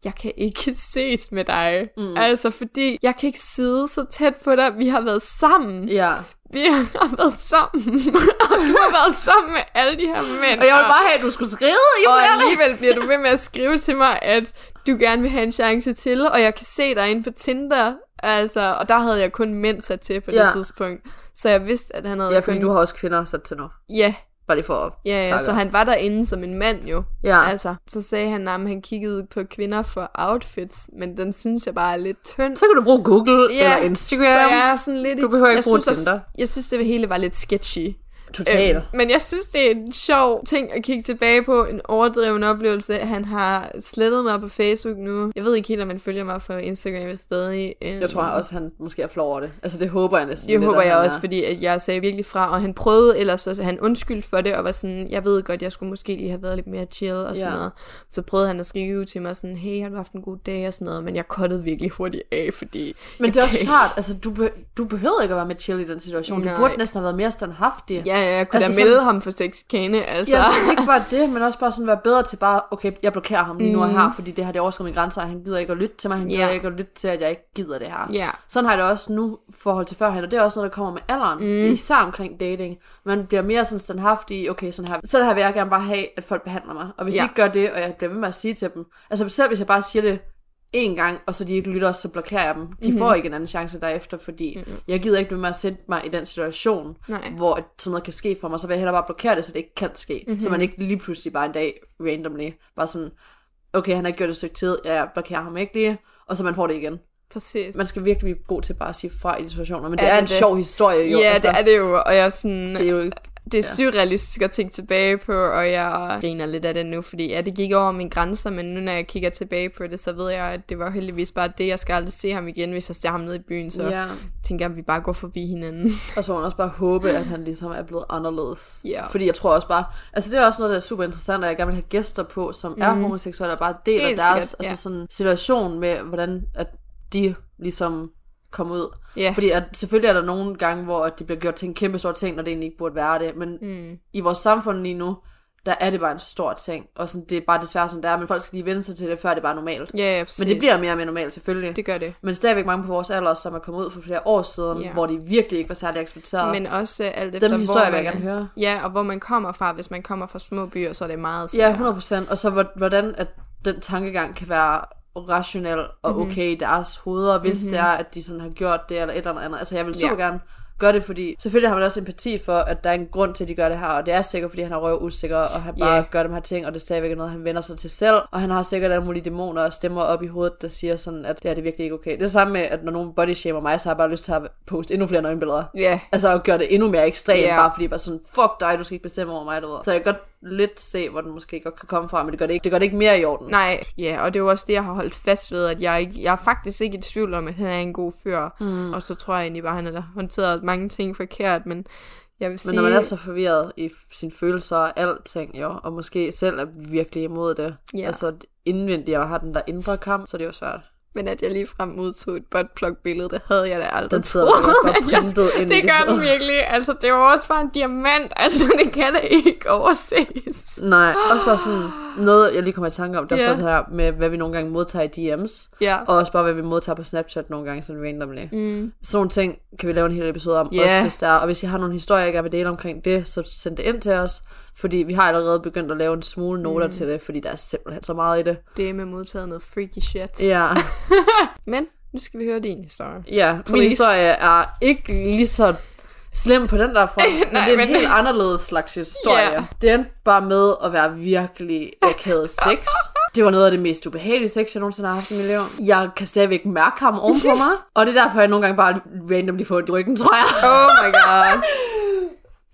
jeg kan ikke [LAUGHS] ses med dig. Mm. Altså, fordi jeg kan ikke sidde så tæt på dig. Vi har været sammen. Ja. Vi [LAUGHS] har været sammen. og du har været sammen med alle de her mænd. Og jeg ville bare have, at du skulle skrive i og alligevel bliver du [LAUGHS] ved med at skrive til mig, at du gerne vil have en chance til, og jeg kan se dig inde på Tinder. Altså, og der havde jeg kun mænd sat til på det Ja. tidspunkt. Så jeg vidste, at han havde Ja, fordi kun... du har også kvinder sat til nu. Ja, Bare lige for at Ja, ja, så han var derinde som en mand jo. Ja. Altså, så sagde han, at han kiggede på kvinder for outfits, men den synes jeg bare er lidt tynd. Så kan du bruge Google Ja, eller Instagram. Så jeg er sådan lidt Du behøver ikke jeg bruge synes Tinder. Jeg synes, det hele var lidt sketchy. Total. Øhm, men jeg synes, det er en sjov ting at kigge tilbage på. En overdreven oplevelse. Han har slettet mig på Facebook nu. Jeg ved ikke helt, om han følger mig på Instagram stadig. Øhm, Jeg tror også, han måske er flov over det. Altså, det håber jeg næsten. Det lidt, håber jeg også, er. fordi at jeg sagde virkelig fra, og han prøvede ellers også, han undskyldte for det, og var sådan, jeg ved godt, jeg skulle måske lige have været lidt mere chill og sådan Ja. noget. Så prøvede han at skrive til mig sådan, hey, har du haft en god dag og sådan noget, men jeg kottede virkelig hurtigt af, fordi... Men det er også klart, altså, du, be- du behøver ikke at være med chill i den situation. Nej. Du burde næsten have været mere standhaftig. Ja, ja, jeg kunne Altså da melde sådan- ham for sexkane, altså. Ja, ikke bare det, men også bare sådan være bedre til bare, okay, jeg blokerer ham lige nu og her, fordi det her det overskrider mine grænser, og han gider ikke at lytte til mig, han gider Mm. Ja. ikke at lytte til, at jeg ikke gider det her. Ja. Sådan har jeg det også nu forhold til førhen, og det er også noget, der kommer med alderen, mm. især omkring dating. Man bliver mere sådan standhaftig, okay, sådan her, sådan her vil jeg gerne bare have, at folk behandler mig. Og hvis. Ja. de ikke gør det, og jeg bliver ved med at sige til dem, altså selv hvis jeg bare siger det en gang, og så de ikke lytter, så blokerer jeg dem. De mm-hmm. får ikke en anden chance derefter, fordi mm-hmm. jeg gider ikke blive med at sætte mig i den situation, Nej. hvor at sådan noget kan ske for mig, så vil jeg hellere bare blokere det, så det ikke kan ske. Mm-hmm. Så man ikke lige pludselig bare en dag randomly, bare sådan, okay, han har gjort det et stykke tid, jeg blokerer ham ikke lige, og så man får det igen. Præcis. Man skal virkelig blive god til bare at sige fra i de situationer, men det Er er, det en det? sjov historie jo. ja, altså, det er det jo, og jeg er sådan... det er jo det er surrealistisk at tænke tilbage på, og jeg griner lidt af det nu, fordi ja, det gik over mine grænser, men nu når jeg kigger tilbage på det, så ved jeg, at det var heldigvis bare det, jeg skal aldrig se ham igen, hvis jeg ser ham nede i byen, så Ja. tænker jeg, at vi bare går forbi hinanden. [LAUGHS] Og så må man også bare håbe, at han ligesom er blevet anderledes. Ja. Fordi jeg tror også bare, altså det er også noget, der er super interessant, og jeg gerne vil have gæster på, som mm. er homoseksuelle, og bare deler Helt deres sikkert, ja. altså sådan, situation med, hvordan at de ligesom kom ud. Ja. Fordi at, selvfølgelig er der nogle gange, hvor at det bliver gjort til en kæmpe stor ting, når det egentlig ikke burde være det. Men mm. i vores samfund lige nu, der er det bare en stor ting. Og sådan, det er bare desværre sådan, det er. Men folk skal lige vende sig til det, før det er bare normalt. Ja, ja, præcis. Men det bliver mere og mere normalt, selvfølgelig. Det gør det. Men stadigvæk mange på vores alder, som er kommet ud for flere år siden, Ja. hvor de virkelig ikke var særlig accepteret. Men også alt efter, Dem historier hvor vil jeg man, gerne høre. Ja, og hvor man kommer fra. Hvis man kommer fra små byer, så er det meget Ja, svært. 100%. Og så hvor- hvordan at den tankegang kan være rationel og Mhm. okay i deres hoveder, hvis mm-hmm. det er, at de sådan har gjort det eller et eller andet. Altså jeg vil super ja. gerne gøre det, fordi selvfølgelig har man også empati for, at der er en grund til, at de gør det her, og det er sikkert, fordi han er røv usikker, og han bare Ja. gør de her ting, og det er stadigvæk noget, han vender sig til selv, og han har sikkert alle mulige dæmoner og stemmer op i hovedet, der siger sådan, at det er det virkelig ikke okay. Det er samme med, at når nogen body shamer mig, så har jeg bare lyst til at poste endnu flere nøgenbilleder. Ja, Altså at gøre det endnu mere ekstremt, yeah. bare fordi bare sådan, fuck dig, du skal ikke bestemme over mig, du ved. Så jeg kan godt lidt se, hvor den måske godt kan komme fra, men det gør det ikke, det gør det ikke mere i orden. Nej, ja, og det er jo også det, jeg har holdt fast ved, at jeg, ikke, jeg er faktisk ikke i tvivl om, at han er en god fyr. Mm. Og så tror jeg egentlig bare, at han har håndteret mange ting forkert, men jeg vil sige... Men når man er så forvirret i sine følelser og alting, jo, og måske selv er virkelig imod det, Ja. altså indvendigt og har den der indre kamp, så er det jo svært. Men at jeg lige frem modtog et buttplug-billede, det havde jeg da aldrig Den troet, at [LAUGHS] jeg ind Det gør den virkelig. Altså, det var også bare en diamant. Altså, [LAUGHS] det kan da ikke overses. Nej, også bare sådan noget, jeg lige kommer i tanke om, der er yeah. det her med, hvad vi nogle gange modtager i DM's, Ja. og også bare, hvad vi modtager på Snapchat nogle gange, sådan randomly. Mm. Sådan nogle ting kan vi lave en hel episode om, Ja. også hvis der er. Og hvis I har nogle historier, jeg gerne vil dele omkring det, så send det ind til os. Fordi vi har allerede begyndt at lave en smule noter mm. til det, fordi der er simpelthen så meget i det. Det er med modtaget noget freaky shit. Ja, [LAUGHS] Men nu skal vi høre din historie. ja min Please. historie er ikke lige så slem på den der front, [LAUGHS] men Nej, det er en men- helt anderledes slags historie. Ja. Det endte bare med at være virkelig akavet [LAUGHS] sex. Det var noget af det mest ubehagelige sex, jeg nogensinde har haft i mit liv. Jeg kan stadigvæk mærke ham ovenpå [LAUGHS] mig, og det er derfor, jeg nogle gange bare randomly får i ryggen, tror jeg. Oh my god.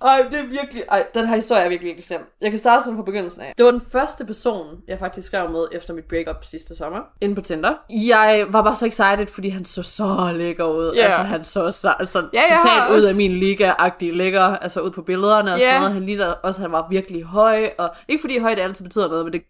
Ej, det er virkelig... Ej, den her historie er virkelig, virkelig slem. Jeg kan starte sådan fra begyndelsen af. Det var den første person, jeg faktisk skrev med efter mit breakup sidste sommer. Inde på Tinder. Jeg var bare så excited, fordi han så så lækker ud. Ja. Altså, han så så altså, Ja, jeg har totalt ud af min liga-agtige lækker. Altså, ud på billederne og Ja. sådan noget. Han ligner også, han var virkelig høj. Og ikke fordi højt altid betyder noget, men det,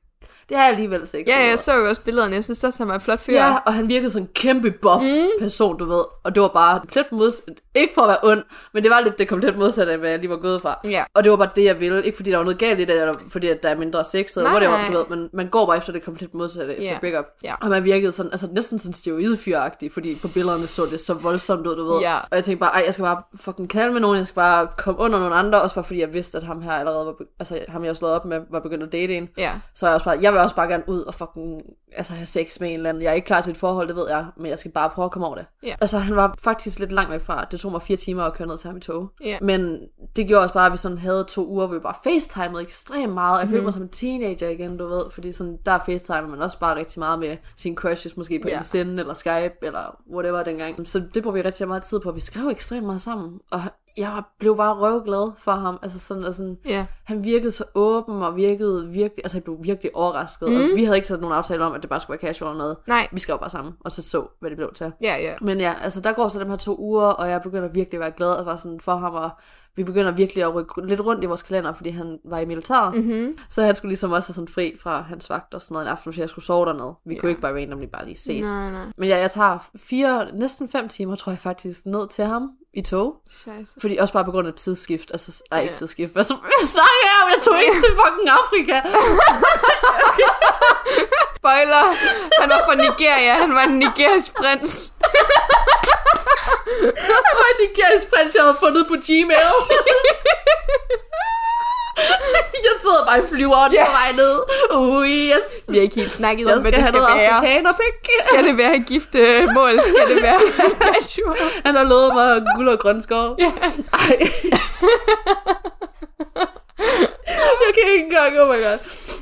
det er alligevel sex. Ja, jeg så jo også billederne. Jeg synes også, han var en flot fyr. Ja, og han virkede sådan en kæmpe buff mm. person, du ved. Og det var bare komplet modsat. Ikke for at være ond, men det var lidt det komplet modsatte af, hvad jeg lige var gået fra. Ja. Og det var bare det, jeg ville. Ikke fordi der var noget galt i det, eller fordi at der er mindre sex, eller Nej, whatever, nej. du ved. Men man går bare efter det komplet modsatte efter Ja. breakup. Ja. Og man virkede sådan, altså næsten sådan steroidfyragtig, fordi på billederne så det så voldsomt ud, du ved. Ja. Og jeg tænkte bare, ej, jeg skal bare fucking kalde med nogen, jeg skal bare komme under nogle andre, også bare fordi jeg vidste, at ham her allerede var, altså ham jeg slået op med, var begyndt at date en. Ja. Så jeg også bare, jeg vil også bare gerne ud og fucking altså, have sex med en eller anden. Jeg er ikke klar til et forhold, det ved jeg, men jeg skal bare prøve at komme over det. Ja. Altså, han var faktisk lidt langt væk fra. Det tog mig fire timer at køre ned til ham i tog. Ja. Men det gjorde også bare, at vi sådan havde to uger, hvor vi bare facetimede ekstremt meget. Jeg følte mig som en teenager igen, du ved. Fordi sådan, der facetimer man også bare rigtig meget med sine crushes, måske på ja. MSN eller Skype eller whatever dengang. Så det brugte vi rigtig meget tid på. Vi skrev ekstremt meget sammen. Og jeg blev bare røvglad for ham. Altså sådan, og sådan, Ja. han virkede så åben og virkede virkelig, altså jeg blev virkelig overrasket. Mm. Og vi havde ikke sat nogen aftale om, at det bare skulle være casual eller noget. Nej. Vi skrev bare sammen, og så så, hvad det blev til. Ja, ja. Men ja, altså der går så de her to uger, og jeg begynder virkelig at være glad og bare sådan for ham, og vi begynder virkelig at rykke lidt rundt i vores kalender, fordi han var i militæret. Mm-hmm. Så han skulle ligesom også have sådan fri fra hans vagt og sådan noget en aften, fordi jeg skulle sove dernede. Vi ja. kunne ikke bare randomly bare lige ses. Nej, nej. Men ja, jeg tager fire, næsten fem timer, tror jeg faktisk, ned til ham i tog. Scheisse. Fordi også bare på grund af tidsskift. Altså, nej, ikke Ja. tidsskift. Hvad, så, hvad snakker jeg om? Jeg tog ikke til fucking Afrika. [LAUGHS] [LAUGHS] Spoiler! Han var fra Nigeria. Han var en nigerisk prins. Det var en nigerisk prins, jeg havde fundet på Gmail. jeg sidder bare i flyveren yeah. på vej ned. Uh, yes. Vi har ikke helt snakket om, hvad skal det skal noget være. afrikanerpik. Skal det være giftemål? Skal det være casual? Han har lovet mig guld og grøn skov. Ja. Ej. jeg kan ikke engang, oh my god.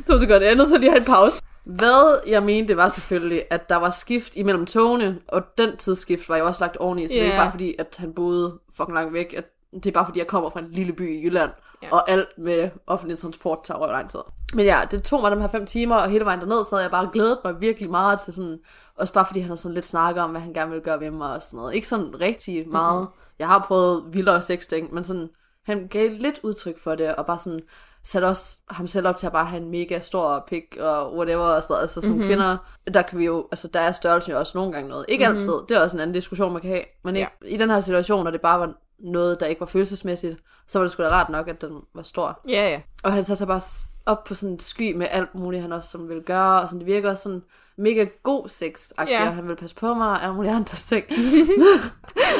To sekunder, jeg er nødt til lige at have en pause. Hvad jeg mente, det var selvfølgelig, at der var skift imellem togene, og den tidsskift var jo også lagt oveni, så yeah. det er ikke bare fordi, at han boede fucking langt væk, at det er bare fordi, jeg kommer fra en lille by i Jylland, Ja. og alt med offentlig transport tager røv lang tid. Men ja, det tog mig de her fem timer, og hele vejen derned, så havde jeg bare glædet mig virkelig meget til sådan, også bare fordi han har sådan lidt snakket om, hvad han gerne ville gøre ved mig og sådan noget. Ikke sådan rigtig meget. Mm-hmm. Jeg har prøvet vildere sexting, men sådan, han gav lidt udtryk for det, og bare sådan, satte også ham selv op til at bare have en mega stor pik og whatever og sådan. Altså som mm-hmm. kvinder, der kan vi jo, altså der er størrelsen jo også nogle gange noget. Ikke mm-hmm. altid, det er også en anden diskussion, man kan have. Men ikke, i den her situation, når det bare var noget, der ikke var følelsesmæssigt, så var det sgu da rart nok, at den var stor. Ja, ja. Og han satte sig bare op på sådan en sky med alt muligt, han også som ville gøre, og sådan, det virker også sådan mega god sex yeah. og han vil passe på mig, og alle mulige andre ting. [LAUGHS]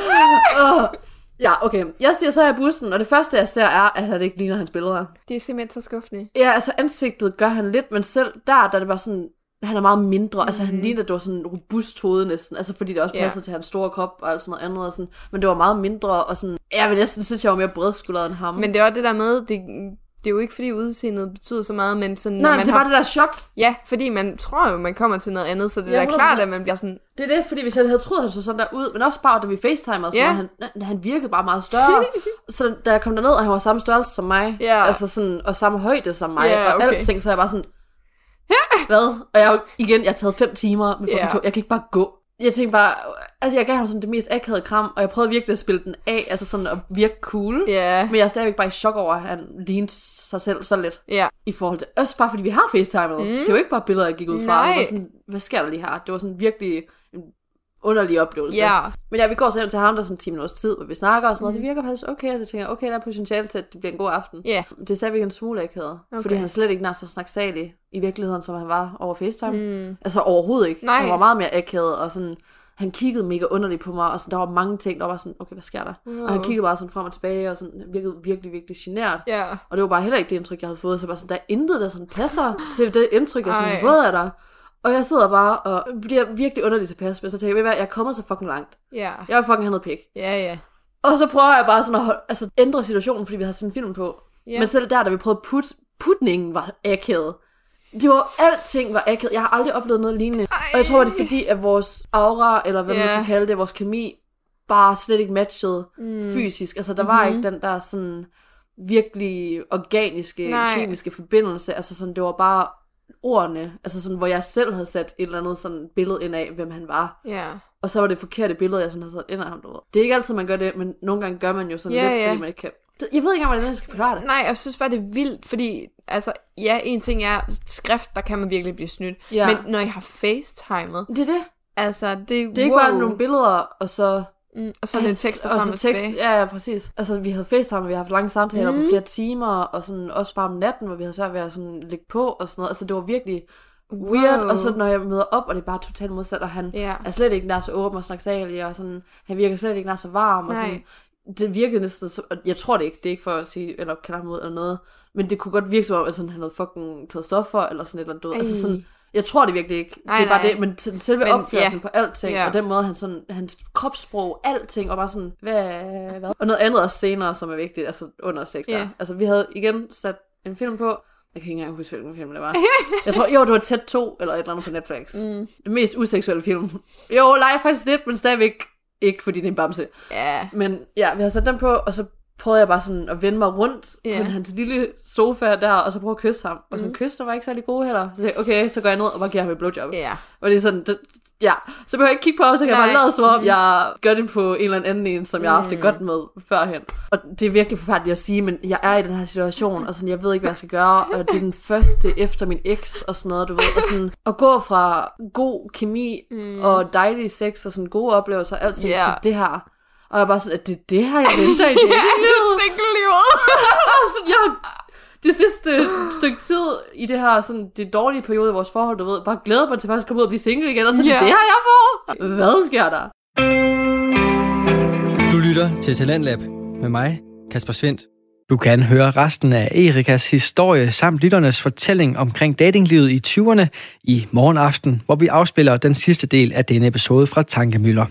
[LAUGHS] Åh. Ja, okay. Jeg siger så i bussen, og det første, jeg ser, er, at han ikke ligner hans billeder. Det er simpelthen så skuffende. Ja, altså ansigtet gør han lidt, men selv der, der er det bare sådan, han er meget mindre. Mm-hmm. Altså han ligner, at det var sådan en robust hoved næsten. Altså fordi det også Ja. passede til hans store krop og alt sådan noget andet. Og sådan. Men det var meget mindre, og sådan, jeg vil næsten synes, jeg var mere bredskuldret end ham. Men det er også det der med, det, det er jo ikke fordi udseendet betyder så meget, men sådan, når Nej, man men det har... var det der chok. Ja, fordi man tror jo, man kommer til noget andet, så det Ja, er klart, 100%. at man bliver sådan, Det er det, fordi hvis jeg havde troet, at han så sådan der ud, men også bare, da vi facetimer og sådan Ja. yeah. han, han- virkede bare meget større. [LAUGHS] så da jeg kom derned, og han var samme størrelse som mig, Ja. altså sådan, og samme højde som mig, Ja, og okay. alting, så jeg bare sådan, hvad? Og jeg, igen, jeg har taget fem timer med Ja. tog. Jeg kan ikke bare gå. Jeg tænkte bare, altså jeg gav ham sådan det mest akavede kram, og jeg prøvede virkelig at spille den af, altså sådan at virke cool. ja, Men jeg er stadigvæk bare i chok over, at han lignede sig selv så lidt ja, i forhold til også bare fordi vi har facetimet. Mm. Det var ikke bare billeder, jeg gik ud fra. Nej. Var sådan, hvad sker der lige her? Det var sådan virkelig en underlig oplevelse. ja, Men ja, vi går så hjem til ham, der er sådan 10 minutters tid, hvor vi snakker og sådan noget. Det virker faktisk okay, og så tænker jeg, okay, der er potentiale til, at det bliver en god aften. ja, Det er stadigvæk en smule akavet, okay. fordi han slet ikke nær så snaksalig i virkeligheden, som han var over FaceTime. Mm. Altså overhovedet ikke. Nej. Han var meget mere akavet, og sådan, han kiggede mega underligt på mig, og sådan, der var mange ting, der var sådan, okay, hvad sker der? Wow. Og han kiggede bare sådan frem og tilbage, og sådan, virkede virkelig, virkelig genert. ja, Og det var bare heller ikke det indtryk, jeg havde fået. Så var sådan, der er intet, der sådan passer til det indtryk, jeg sådan Ej. fået af dig. Og jeg sidder bare og bliver virkelig underligt tilpas, men så tænker jeg, ved hvad, jeg er kommet så fucking langt. ja, Jeg vil fucking have noget pik. ja, ja, Og så prøver jeg bare sådan at holde, altså, ændre situationen, fordi vi har sådan en film på. Ja. Men selv der, da vi prøvede put, putningen var akavet. Det var, alting var akavet. Jeg har aldrig oplevet noget lignende. Ej. Og jeg tror, det er fordi, at vores aura, eller hvad man Ja. skal kalde det, vores kemi, bare slet ikke matchede mm. fysisk. Altså, der var Mhm. ikke den der sådan virkelig organiske, Nej. kemiske forbindelse. Altså sådan, det var bare ordene, altså sådan, hvor jeg selv havde sat et eller andet sådan billede ind af, hvem han var. ja, Og så var det forkerte billede, jeg sådan havde sat ind af ham, du ved. Det er ikke altid, man gør det, men nogle gange gør man jo sådan Ja, lidt, ja. fordi man ikke kan... Jeg ved ikke engang, hvordan jeg skal forklare det. Nej, jeg synes bare, det er vildt, fordi, altså, ja, en ting er skrift, der kan man virkelig blive snydt. Ja. Men når jeg har facetimet, Det er det. altså, det, Det er ikke bare nogle billeder, og så... Mm, og så er det tekster og frem så og tekst, tilbage. Ja, ja, præcis. Altså, vi havde facetime, og vi har haft lange samtaler mm. på flere timer, og sådan også bare om natten, hvor vi havde svært ved at sådan lægge på og sådan noget. Altså, det var virkelig weird, Wow. og så når jeg møder op, og det er bare totalt modsat, og han Ja. er slet ikke nær så åben og snaksalig, og sådan, han virker slet ikke nær så varm, og Nej. sådan, det virkede næsten, så, og jeg tror det ikke, det er ikke for at sige, eller kalde ham ud eller noget, men det kunne godt virke som om, at sådan, han havde fucking taget stoffer, eller sådan et eller andet, altså Ej. sådan, jeg tror det virkelig ikke, Nej, det er bare nej. det, men selve Men, opførselen ja. på alting, Ja. og den måde, han sådan, hans kropssprog, alting, og bare sådan, hvad, hvad? Og noget andet også senere, som er vigtigt, altså under sex. Ja. Altså, vi havde igen sat en film på, jeg kan ikke engang huske, hvilken film det var. [LAUGHS] Jeg tror, jo, det var Tæt 2, eller et eller andet på Netflix. Mm. Det mest useksuelle film. Jo, nej, faktisk lidt, men stadigvæk ikke, fordi det er en bamse. Ja, Men ja, vi har sat den på, og så prøvede jeg bare sådan at vende mig rundt yeah. på hans lille sofa der, og så prøve at kysse ham. Og sådan, mm. kysse, der var ikke særlig gode heller. Så sagde jeg, okay, så går jeg ned og bare giver ham et blowjob. Ja. Og det er sådan, det, ja, så behøver jeg ikke kigge på ham, så kan jeg Nej. bare lade som om, jeg gør det på en eller anden en, som jeg har haft det godt med førhen. Og det er virkelig forfærdeligt at sige, men jeg er i den her situation, og sådan, jeg ved ikke, hvad jeg skal gøre, og det er den [LAUGHS] første efter min eks, og sådan noget, du ved, og sådan, at gå fra god kemi, mm. og dejlig sex, og sådan gode oplevelser, alt sådan, Ja. til det her. Og jeg bare sådan, at det det her, jeg venter i [LAUGHS] det. Ja, det er single-livet. [LAUGHS] sådan, jeg det sidste stykke tid i det her, sådan, det dårlige periode i vores forhold, du ved, bare glæder mig til faktisk at komme ud og blive single igen, og så yeah. Det er det her, jeg får. Hvad sker der? Du lytter til Talentlab med mig, Kasper Svendt. Du kan høre resten af Erikas historie samt lytternes fortælling omkring datinglivet i 20'erne i morgenaften, hvor vi afspiller den sidste del af denne episode fra Tankemøller.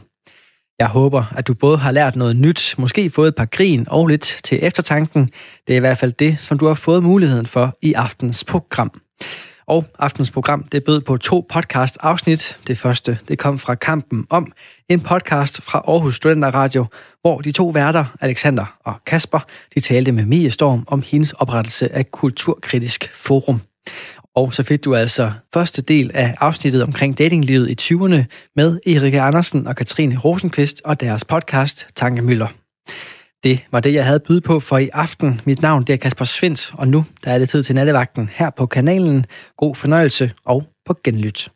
Jeg håber, at du både har lært noget nyt, måske fået et par grin og lidt til eftertanken. Det er i hvert fald det, som du har fået muligheden for i aftens program. Og aftens program, det bød på to podcast afsnit. Det første, det kom fra Kampen om, en podcast fra Aarhus Studenter Radio, hvor de to værter, Alexander og Kasper, de talte med Mie Storm om hendes oprettelse af Kulturkritisk Forum. Og så fik du altså første del af afsnittet omkring datinglivet i 20'erne med Erika Andersen og Katrine Rosenqvist og deres podcast Tankemøller. Det var det, jeg havde byde på for i aften. Mit navn det er Kasper Svendt, og nu der er det tid til nattevagten her på kanalen. God fornøjelse og på genlyt.